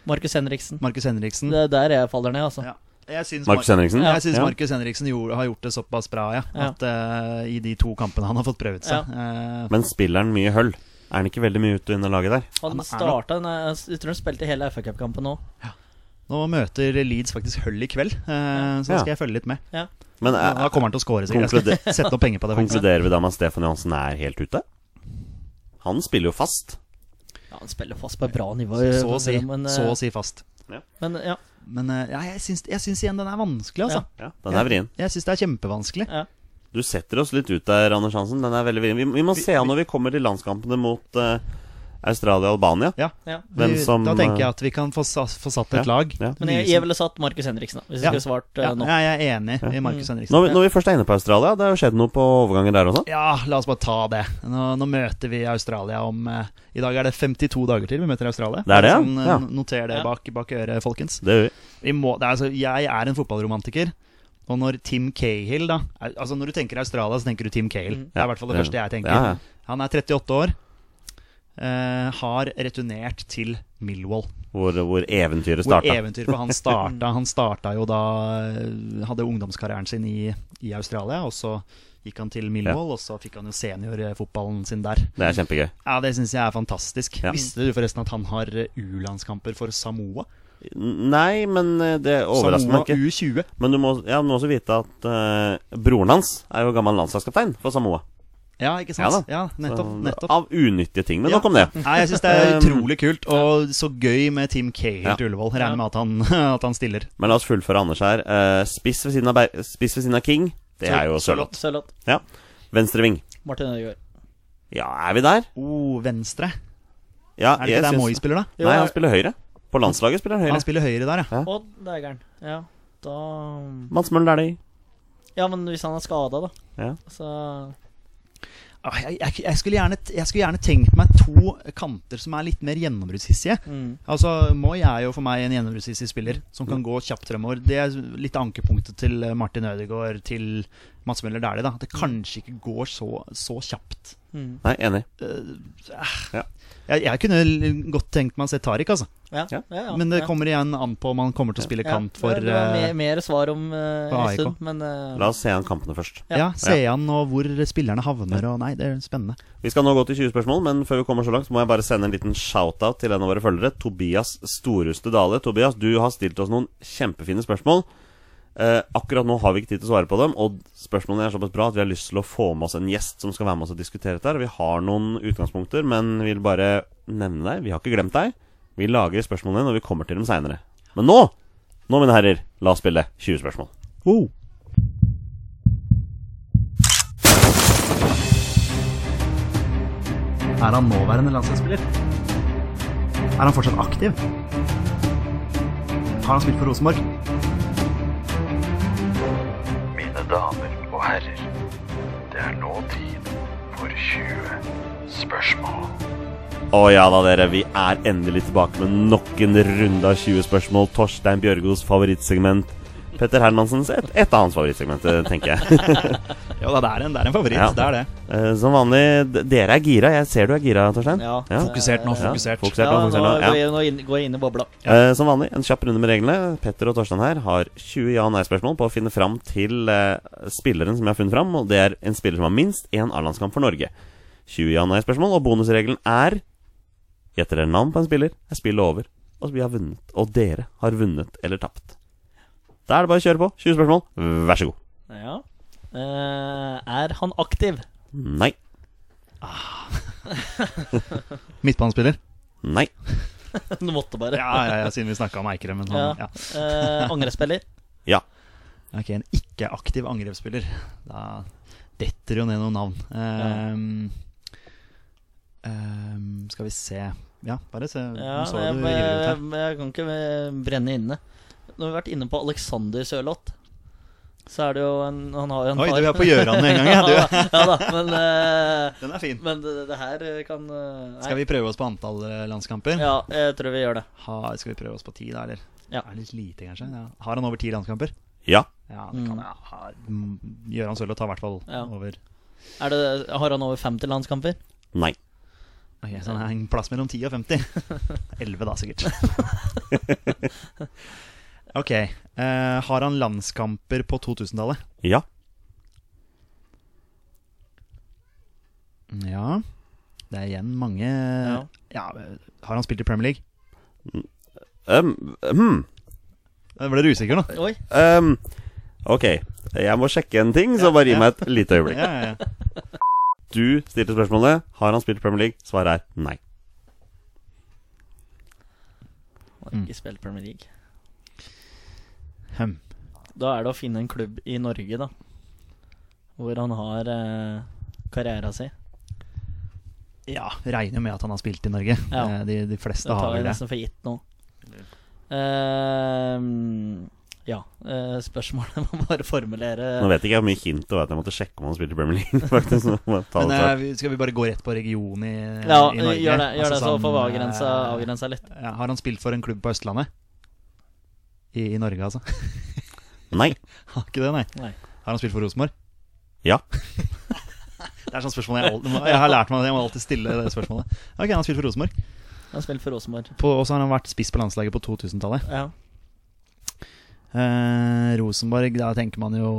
Markus Henriksen. Markus Henriksen. Det er der jeg faller ned, altså. Ja. Jeg syns Markus Mar- Henriksen? Jeg syns Markus Henriksen gjorde, har gjort det såpass bra, ja. Ja. At eh, i de to kampene han har fått prøvd seg. eh, Men spiller han mye høll? Er han ikke veldig mye ute og inn av laget der? Han Han er starta Jeg tror han spilte hele FA Cup-kampen nå. nå møter Leeds faktisk Hull i kveld, eh, så da Ja. skal jeg følge litt med. Men Da er, kommer han til å score, sikkert. Jeg skal sette noe penger på det. konkluderer vi da med at Stefan Johansen er helt ute? Han spiller jo fast. Ja, Han spiller fast på et bra nivå. Så å si, men, eh, så å si fast. men ja. Men eh, ja, jeg, syns, jeg syns igjen den er vanskelig, altså. Ja, Den er vrien. Jeg syns det er kjempevanskelig. ja. Du setter oss litt ut der, Anders Hansen. Den er veldig. Vi, vi må se an når vi kommer til landskampene mot uh, Australia og Albania. Ja. ja. Vi- som, da tenker eh, jeg at vi kan få, få satt et Ja, lag. ja. Men jeg, jeg ville satt Markus Henriksen, da, hvis Ja. jeg skulle svart eh, ja, jeg er enig i Markus Henriksen. Når vi, når vi først er inne på Australia, det har jo skjedd noe på overganger der også. Ja, la oss bare ta det. Nå, nå møter vi Australia om uh, I dag er det 52 dager til vi møter Australia. Det er det, ja. sånn, eh, Ja. Noter det bak, bak øret, folkens. Det gjør vi. Vi må, det er, altså, jeg er en fotballromantiker. Og når Tim Cahill da Altså Når du tenker Australia, så tenker du Tim Cahill. Det er i hvert fall det Ja. første jeg tenker. Ja, ja. Han er 38 år. Uh, har returnert til Millwall. Hvor, hvor eventyret Hvor starta. eventyret for han starta Han starta jo da eh, Hadde ungdomskarrieren sin i, i Australia, og så gikk han til Millwall, og så fikk han jo seniorfotballen sin der. Det er kjempegøy. Ja, Det syns jeg er fantastisk. Ja. Visste du forresten at han har eh, U-landskamper for Samoa? Nei, men eh, det overrasker Samoa meg ikke. U20. Men du må, ja, du må også vite at uh, broren hans er jo gammel landslagskaptein for Samoa. Ja, ikke sant? Ja, Ja, nettopp. Nettopp. Av unyttige ting. Men Ja. nok om det. Nei, jeg syns det er Um, utrolig kult, og så gøy med Team Cahill Ja. til Ullevål. Regner med at han, at han stiller. Men la oss fullføre Anders her. Eh, spiss, ved siden av Ber spiss ved siden av King, det er jo Sørloth. Sørloth. Ja. Venstreving. Martin Ødegaard. Ja, er vi der? Oh, venstre. Ja, Er det ikke der Moi spiller, da? Jo, Nei, han spiller høyre. På landslaget spiller han høyre. Han spiller høyre der, ja. Å, det er Deigeren. Ja, da Mats Møller i. Ja, men hvis han er skada, da. Ja. Så Ah, Jeg, jeg, jeg, skulle gjerne, jeg skulle gjerne tenkt meg to kanter som er litt mer gjennombruddshissige. mm. Altså, Moi er jo for meg en gjennombruddshissig spiller som kan gå kjapt fremover. Det er litt av ankepunktet til eh, Martin Ødegaard, til Mats Møller Dæhlie, da. At det kanskje ikke går så, så kjapt. Mm. Nei, enig. Jeg, jeg kunne godt tenkt meg å se Tariq, altså. Ja. Ja. Ja, ja, Men det ja. kommer igjen an på om han kommer til å spille Ja, kant for det var eh, mer, mer svar om uh, stund, men uh, La oss se an kampene først. Ja, se an og hvor spillerne havner og Nei, det er spennende. Vi skal nå gå til 20 spørsmål, men før vi kommer så langt, så må jeg bare sende en liten shout-out til en av våre følgere, Tobias Storuste Dale. Tobias, du har stilt oss noen kjempefine spørsmål. Eh, akkurat nå har vi ikke tid til å svare på dem, og spørsmålene er såpass bra at vi har lyst til å få med oss en gjest som skal være med oss og diskutere dette. Vi har noen utgangspunkter, men vi vil bare nevne deg. Vi har ikke glemt deg. Vi lager spørsmålene når vi kommer til dem seinere. Men nå, nå mine herrer, la oss spille 20 spørsmål. Wow. Er han nåværende landslagsspiller? Er han fortsatt aktiv? Har han spilt for Rosenborg? Damer og herrer, det er nå tid for 20 spørsmål. Å ja da, dere. Vi er endelig tilbake med nok en runde av 20 spørsmål. Torstein Bjørgos favorittsegment. Petter Hermansens et, et av hans favorittsegmenter, tenker jeg. Ja, det er en, det er en favoritt. Ja. Det er det. Eh, Som vanlig, dere er gira. Jeg ser du er gira, Torstein. ja. Ja. Fokusert nå, Ja, fokusert. fokusert Ja, nå, nå fokusert nå. nå, Ja. nå inn, går jeg inn i bobla. Eh, som vanlig, en kjapp runde med reglene. Petter og Torstein her har 20 ja- og nei-spørsmål på å finne fram til eh, spilleren som jeg har funnet fram, og det er en spiller som har minst én A-landskamp for Norge. 20 ja- og nei-spørsmål, og bonusregelen er Gjetter dere navn på en spiller, er spillet over. Og vi har vunnet. Og dere har vunnet eller tapt. Da er det bare å kjøre på. 20 spørsmål. Vær så god. Ja. Eh, er han aktiv? Nei. Midtbanespiller? Nei. Du måtte bare. Ja, ja, ja, siden vi snakka om Eikrem. Men Ja. han, ja. Eh, angrepsspiller? Ja. Ok, en ikke-aktiv angrepsspiller. Da detter jo ned noen navn. Ehm, ehm, skal vi se Ja, bare se. Ja, så jeg, du jeg, jeg, jeg kan ikke brenne inne. Nå har vært inne på Alexander Sørloth. Så er det jo en Han har jo en Oi, par- du er på Gjøran en gang, ja. Du. ja da, men, uh, Den er fin. men det, det her kan uh. Skal vi prøve oss på antall eh, landskamper? Ja, jeg tror vi gjør det. Ha, skal vi prøve oss på ti, da, eller? Ja. Er det litt lite, kanskje? Ja. Har han over ti landskamper? Ja. Ja, det kan Mm. Mm, Gjøran Sørloth har i hvert fall Ja. over Er det, har han over 50 landskamper? Nei. Ok, Så han er en plass mellom 10 og 50. 11, da, sikkert. ok. eh, har han landskamper på 2000-tallet? Ja. Ja. Det er igjen mange Ja. ja. Har han spilt i Premier League? Um, hmm. Jeg ble du usikker nå? Oi. Um, ok. Jeg må sjekke en ting, så bare gi ja. meg et lite øyeblikk. Ja, ja, ja. Du stilte spørsmålet Har han spilt i Premier League. Svaret er nei. Har ikke spilt Premier League. Hm. Da er det å finne en klubb i Norge, da. Hvor han har eh, karriera si. Ja, regner med at han har spilt i Norge. Ja. Eh, De, de fleste har vel det. nesten for gitt nå. Uh, ja. Uh, spørsmålet må bare formulere Nå vet ikke jeg hvor mye hint det var at jeg måtte sjekke om han spilte i Premier League. faktisk Men vi- skal vi bare gå rett på region i, Ja, i Norge? gjør det, gjør Altså det så sånn, får vi avgrensa, eh, avgrensa litt. ja, Har han spilt for en klubb på Østlandet? I, i Norge, altså? Nei. Har ikke det, nei. Nei. Har han spilt for Rosenborg? Ja. Det er sånn spørsmål jeg, alltid, jeg har lært meg at jeg må alltid stille det spørsmålet. Ok, han har spilt for Rosenborg. Han har spilt for Rosenborg. Og så har han vært spiss på landslaget på 2000-tallet. Ja. Eh, Rosenborg, da tenker man jo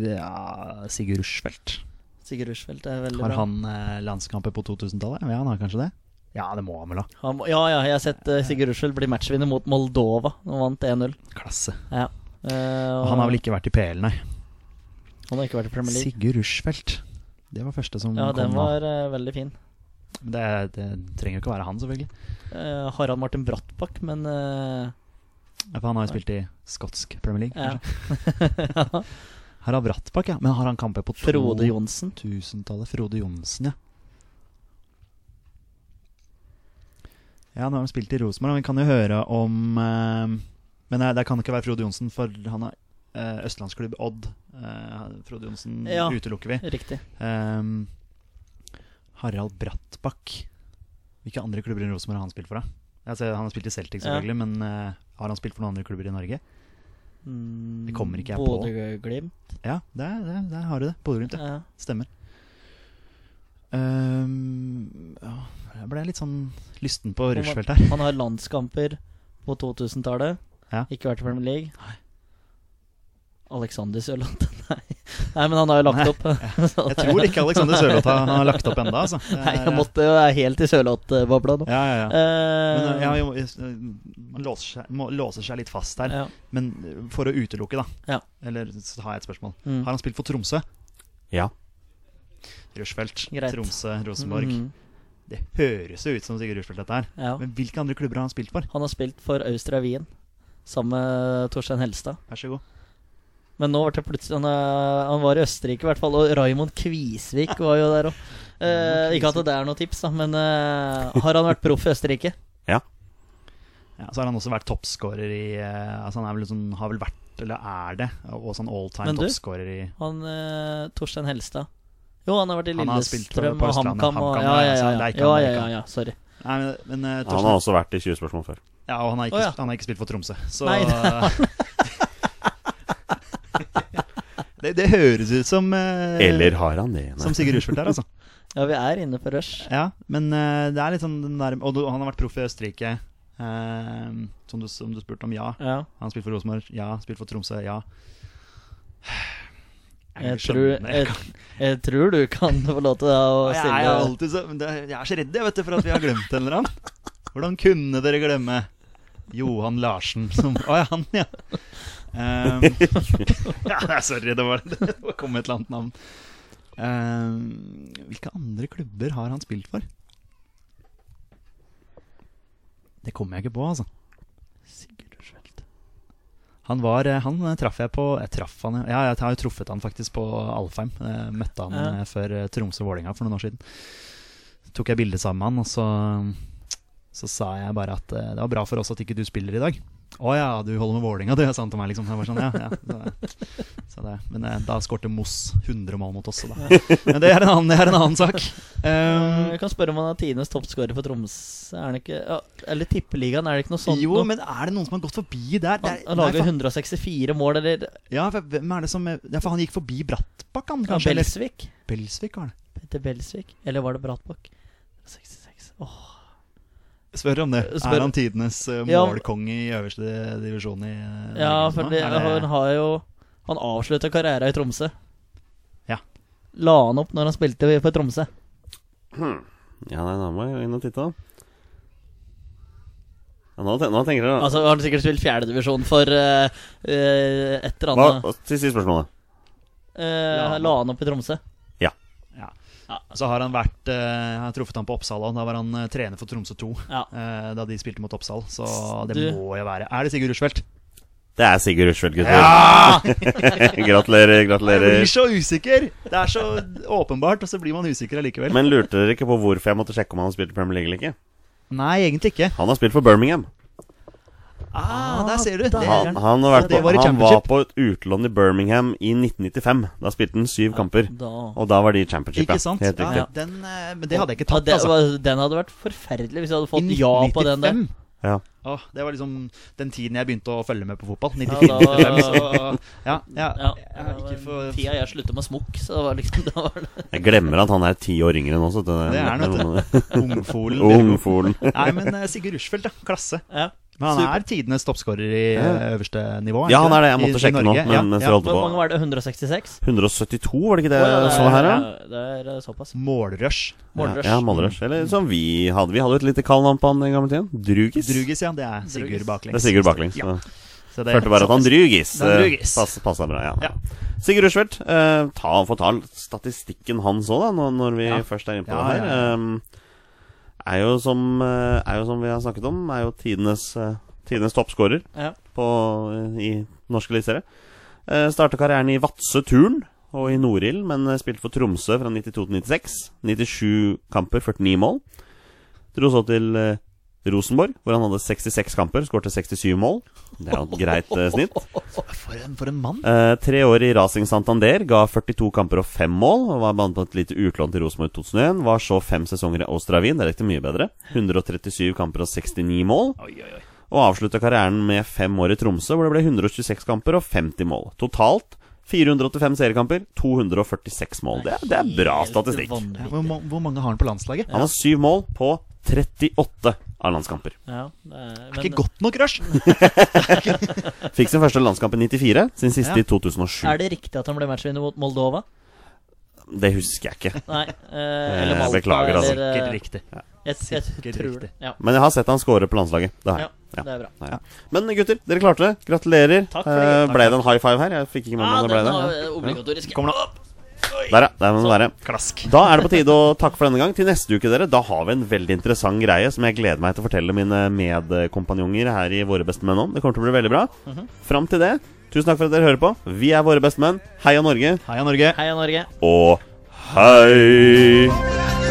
ja, Sigurd Rushfeldt. Sigurd Rushfeldt er veldig Har bra. han eh, landskamper på 2000-tallet? Ja, han har kanskje det? Ja, det må han vel ha. Han, må- ja, ja, jeg har sett uh, Sigurd Rushfeldt bli matchvinner mot Moldova. Han vant 1-0. Klasse. Ja. Uh, Og han har vel ikke vært i PL, nei. Han har ikke vært i Premier League. Sigurd Rushfeldt. Det var første som Ja, den Ja, den var uh, veldig fin. Det, det trenger jo ikke å være han, selvfølgelig. Uh, Harald Martin Brattbakk, men Ja, For han har jo spilt i skotsk Premier League. ja. Harald Brattbakk, ja. Men har han kamper på Frode Johnsen. 2000-tallet? Frode Johnsen, ja. Ja, nå har de spilt i Rosenborg, vi kan jo høre om eh, Men det, det kan ikke være Frode Johnsen, for han har eh, østlandsklubb Odd. Eh, Frode Johnsen Ja. utelukker vi. Riktig. Ehm, Harald Brattbakk. Hvilke andre klubber i Rosenborg har han spilt for? da? Altså, han har spilt i Celtic, Ja. selvfølgelig, men eh, har han spilt for noen andre klubber i Norge? Mm, Det kommer ikke jeg på. Bodø-Glimt. Ja, der, der, der har du det. Bodø-Glimt, ja. Ja. Stemmer. Ehm, ja, jeg ble litt sånn lysten på Rushfeldt her. Han har landskamper på 2000-tallet. Ja. Ikke vært i Premier League. Alexander Sørloth Nei. Nei, men han har jo lagt Nei, opp. Jeg tror ikke Alexander Sørloth har, har lagt opp ennå, altså. Nei, han måtte jo være helt i Sørloth-bobla nå. Ja, ja, ja. Men Eh, ja, jo, man låser seg, må, låser seg litt fast her. ja. Men for å utelukke, da. Ja. Eller så har jeg et spørsmål. Mm. Har han spilt for Tromsø? Ja. Rushfeldt, Greit. Tromsø, Rosenborg. Mhm. Det høres jo ut som Sigurd Rushfeldt, dette her. ja. Men hvilke andre klubber har han spilt for? Han har spilt for Austria Wien sammen med Torstein Helstad. Vær så god. Men nå ble det plutselig han, han var i Østerrike, i hvert fall. Og Raymond Kvisvik var jo der òg. Eh, ikke at det er noe tips, da, men eh, har han vært proff i Østerrike? Ja, Så har han også vært toppskårer i eh, Altså Han er vel liksom, har vel vært, eller er det, og sånn all time Men du? toppskårer i Han eh, Torstein Helstad. Jo, han har vært i Lillestrøm og HamKam. og- Ja, ja, ja, ja. Ja, ja, ja, ja, Sorry. Nei, men, men eh, Han har også vært i 20 spørsmål før. Ja, og han har ikke, oh, ja. han har ikke spilt for Tromsø, så Nei, det det, det høres ut som uh, Eller har han det? Nei. Som Sigurd Rushfeldt her, altså. Ja, vi er inne på rush. Ja, men uh, det er litt sånn den der Og du, han har vært proff i Østerrike. Uh, som, du, som du spurte om, ja. Ja. Han har spilt for Rosenborg, ja. Spilt for Tromsø, ja. Jeg tror, jeg, jeg tror du kan få lov til å jeg, stille er jo alltid så, jeg er så redd jeg, vet du, for at vi har glemt en eller annen. Hvordan kunne dere glemme Johan Larsen som Å ja, han, ja. Um, ja, sorry, det var det kom et eller annet navn. Um, hvilke andre klubber har han spilt for? Det kommer jeg ikke på, altså. Han var eh, Han eh, traff jeg på Jeg traff han, ja. Jeg har jo truffet han faktisk på Alfheim. Jeg møtte han Ja. eh, før eh, Tromsø-Vålerenga for noen år siden. Tok jeg bilde sammen med han, og så, så sa jeg bare at eh, det var bra for oss at ikke du spiller i dag. Å ja, du holder med Vålerenga, du, sa han til meg. liksom Jeg var sånn, ja, ja så, så det, Men eh, da skårte Moss 100 mål mot oss, så da. Men det er en annen, det er en annen sak. Um, Jeg kan spørre om han er tidenes toppskårer for Tromsø. Er han ikke ja, Eller Tippeligaen, er det ikke noe sånt? jo, noe? men er det noen som har gått forbi der? Det han, er- han nei, lager fa- 164 mål, eller Ja, for hvem er det som Ja, for han gikk forbi Brattbakk, han ja, kanskje? eller- Belsvik? Belsvik var det. Petter Belsvik? Eller var det Bratbakk? 66. Spør om det. Spør- Er han tidenes uh, målkonge i øverste divisjon i uh, Ja, for det, det- han har jo Han avslutta karrieren i Tromsø. Ja. La han opp når han spilte for Tromsø? Ja, nei, da må jeg inn og titte, da. Ja, nå, ten- nå tenker jeg Altså, Han har sikkert spilt fjerdedivisjon for uh, et eller Hva? Siste spørsmålet. Eh, la han opp i Tromsø? Ja. Så har han vært uh, Jeg har truffet han på Oppsal, da var han uh, trener for Tromsø 2. Ja. eh, da de spilte mot Oppsal. Så det Du- må jo være Er det Sigurd Rushfeldt? Det er Sigurd Rushfeldt, gutter. Ja! gratulerer, gratulerer. Jeg blir så usikker! Det er så åpenbart, og så blir man usikker allikevel. Men lurte dere ikke på hvorfor jeg måtte sjekke om han har spilt i Premier League eller ikke? Nei, egentlig ikke. Han har spilt for Birmingham. Ah, der ser du. Det, Han, han, har vært det på, var han var på et utlån i Birmingham i 1995. Da spilte han syv kamper. Da. Og da var de i championship, ikke sant? Helt riktig. ja. Den, eh, men det hadde jeg ikke Ja, tatt, det, altså. var- Den hadde vært forferdelig hvis jeg hadde fått ja på den der. 1995. Ja. Åh, det var liksom den tiden jeg begynte å følge med på fotball. Ja, 94 da- 95, så ja, ja, Ja, jeg for, Tida jeg slutta med smokk, så det var liksom det var det. Jeg glemmer at han er ti år yngre enn oss. vet. Det er han, vet du. Ungfolen. Ungfolen. Nei, men eh, Sigurd Rushfeldt, da. Klasse. Ja. Men han Super. er tidenes toppskårer i Ja. eh, øverste nivå. Ja, han er det. Jeg måtte i sjekke nå. Men, Ja, ja. Hvor mange var det? 166? 172, var det ikke det Å, ja, jeg det så er- her, ja? Det er såpass. Målrush. Målrush. Ja, Målrush. Eller som vi hadde. Vi hadde jo et lite kallenavn på han en gamle tiden Drugis. Drugis, ja. Det er Sigurd baklengs. Det er Sigurd baklengs. Ja. så. Det- Følte bare at han Drugis Det eh, Drugis. pass, passa bra. Ja. Ja. Sigurd Rushfeldt, eh, ta, få ta statistikken hans òg, da, når, når vi Ja. først er inne på Ja, det her. ja, ja. Um, er, jo som, eh, er jo som vi har snakket om, er jo tidenes, uh, tidenes toppskårer Ja. eh, i norske eliteserie. Uh, Starta karrieren i Vadsø Turn og i Norild, men eh, spilte for Tromsø fra 92 til 96. 97 kamper, 49 mål. Dro så til eh, Rosenborg, hvor han hadde 66 kamper, skårte 67 mål. Det er jo et greit eh, snitt. For en, for en mann. Eh, tre år i Racing Santander, ga 42 kamper og 5 mål. Og var blant på et lite utlån til Rosenborg 2001. Var så fem sesonger i Austria Wien, det riktig mye bedre. 137 kamper og 69 mål. Oi, oi, oi. og avslutta karrieren med fem år i Tromsø, hvor det ble 126 kamper og 50 mål. Totalt 485 seriekamper, 246 mål. Det, er- det er bra statistikk. Hvor, hvor mange har han på landslaget? Han har syv mål på 38 av landskamper. Ja, det er, men, er ikke godt nok rush! Fikk sin første landskamp i 94, sin siste Ja. i 2007. Er det riktig at han ble matchvinner mot Moldova? Det husker jeg ikke. Nei. Eh, eller Malta, beklager, altså. eller eh, Sikkert riktig. Jeg, jeg Sikkert tror riktig. det. Ja. Men jeg har sett han score på landslaget. Det har ja, det er bra. Ja. Men gutter, dere klarte det. Gratulerer. Takk for det. Eh, ble det en high five her? Jeg fikk ikke med meg Ja, om det ble det. Ja. eh, obligatorisk. Kommer nå. Der, ja. Der må den være. Klask. Da er det på tide å takke for denne gang. Til neste uke, dere, da har vi en veldig interessant greie som jeg gleder meg til å fortelle mine medkompanjonger her i Våre beste menn om. Det kommer til å bli veldig bra. Fram til det, tusen takk for at dere hører på. Vi er Våre beste menn. Heia Norge. Heia Norge. Heia Norge. Og hei!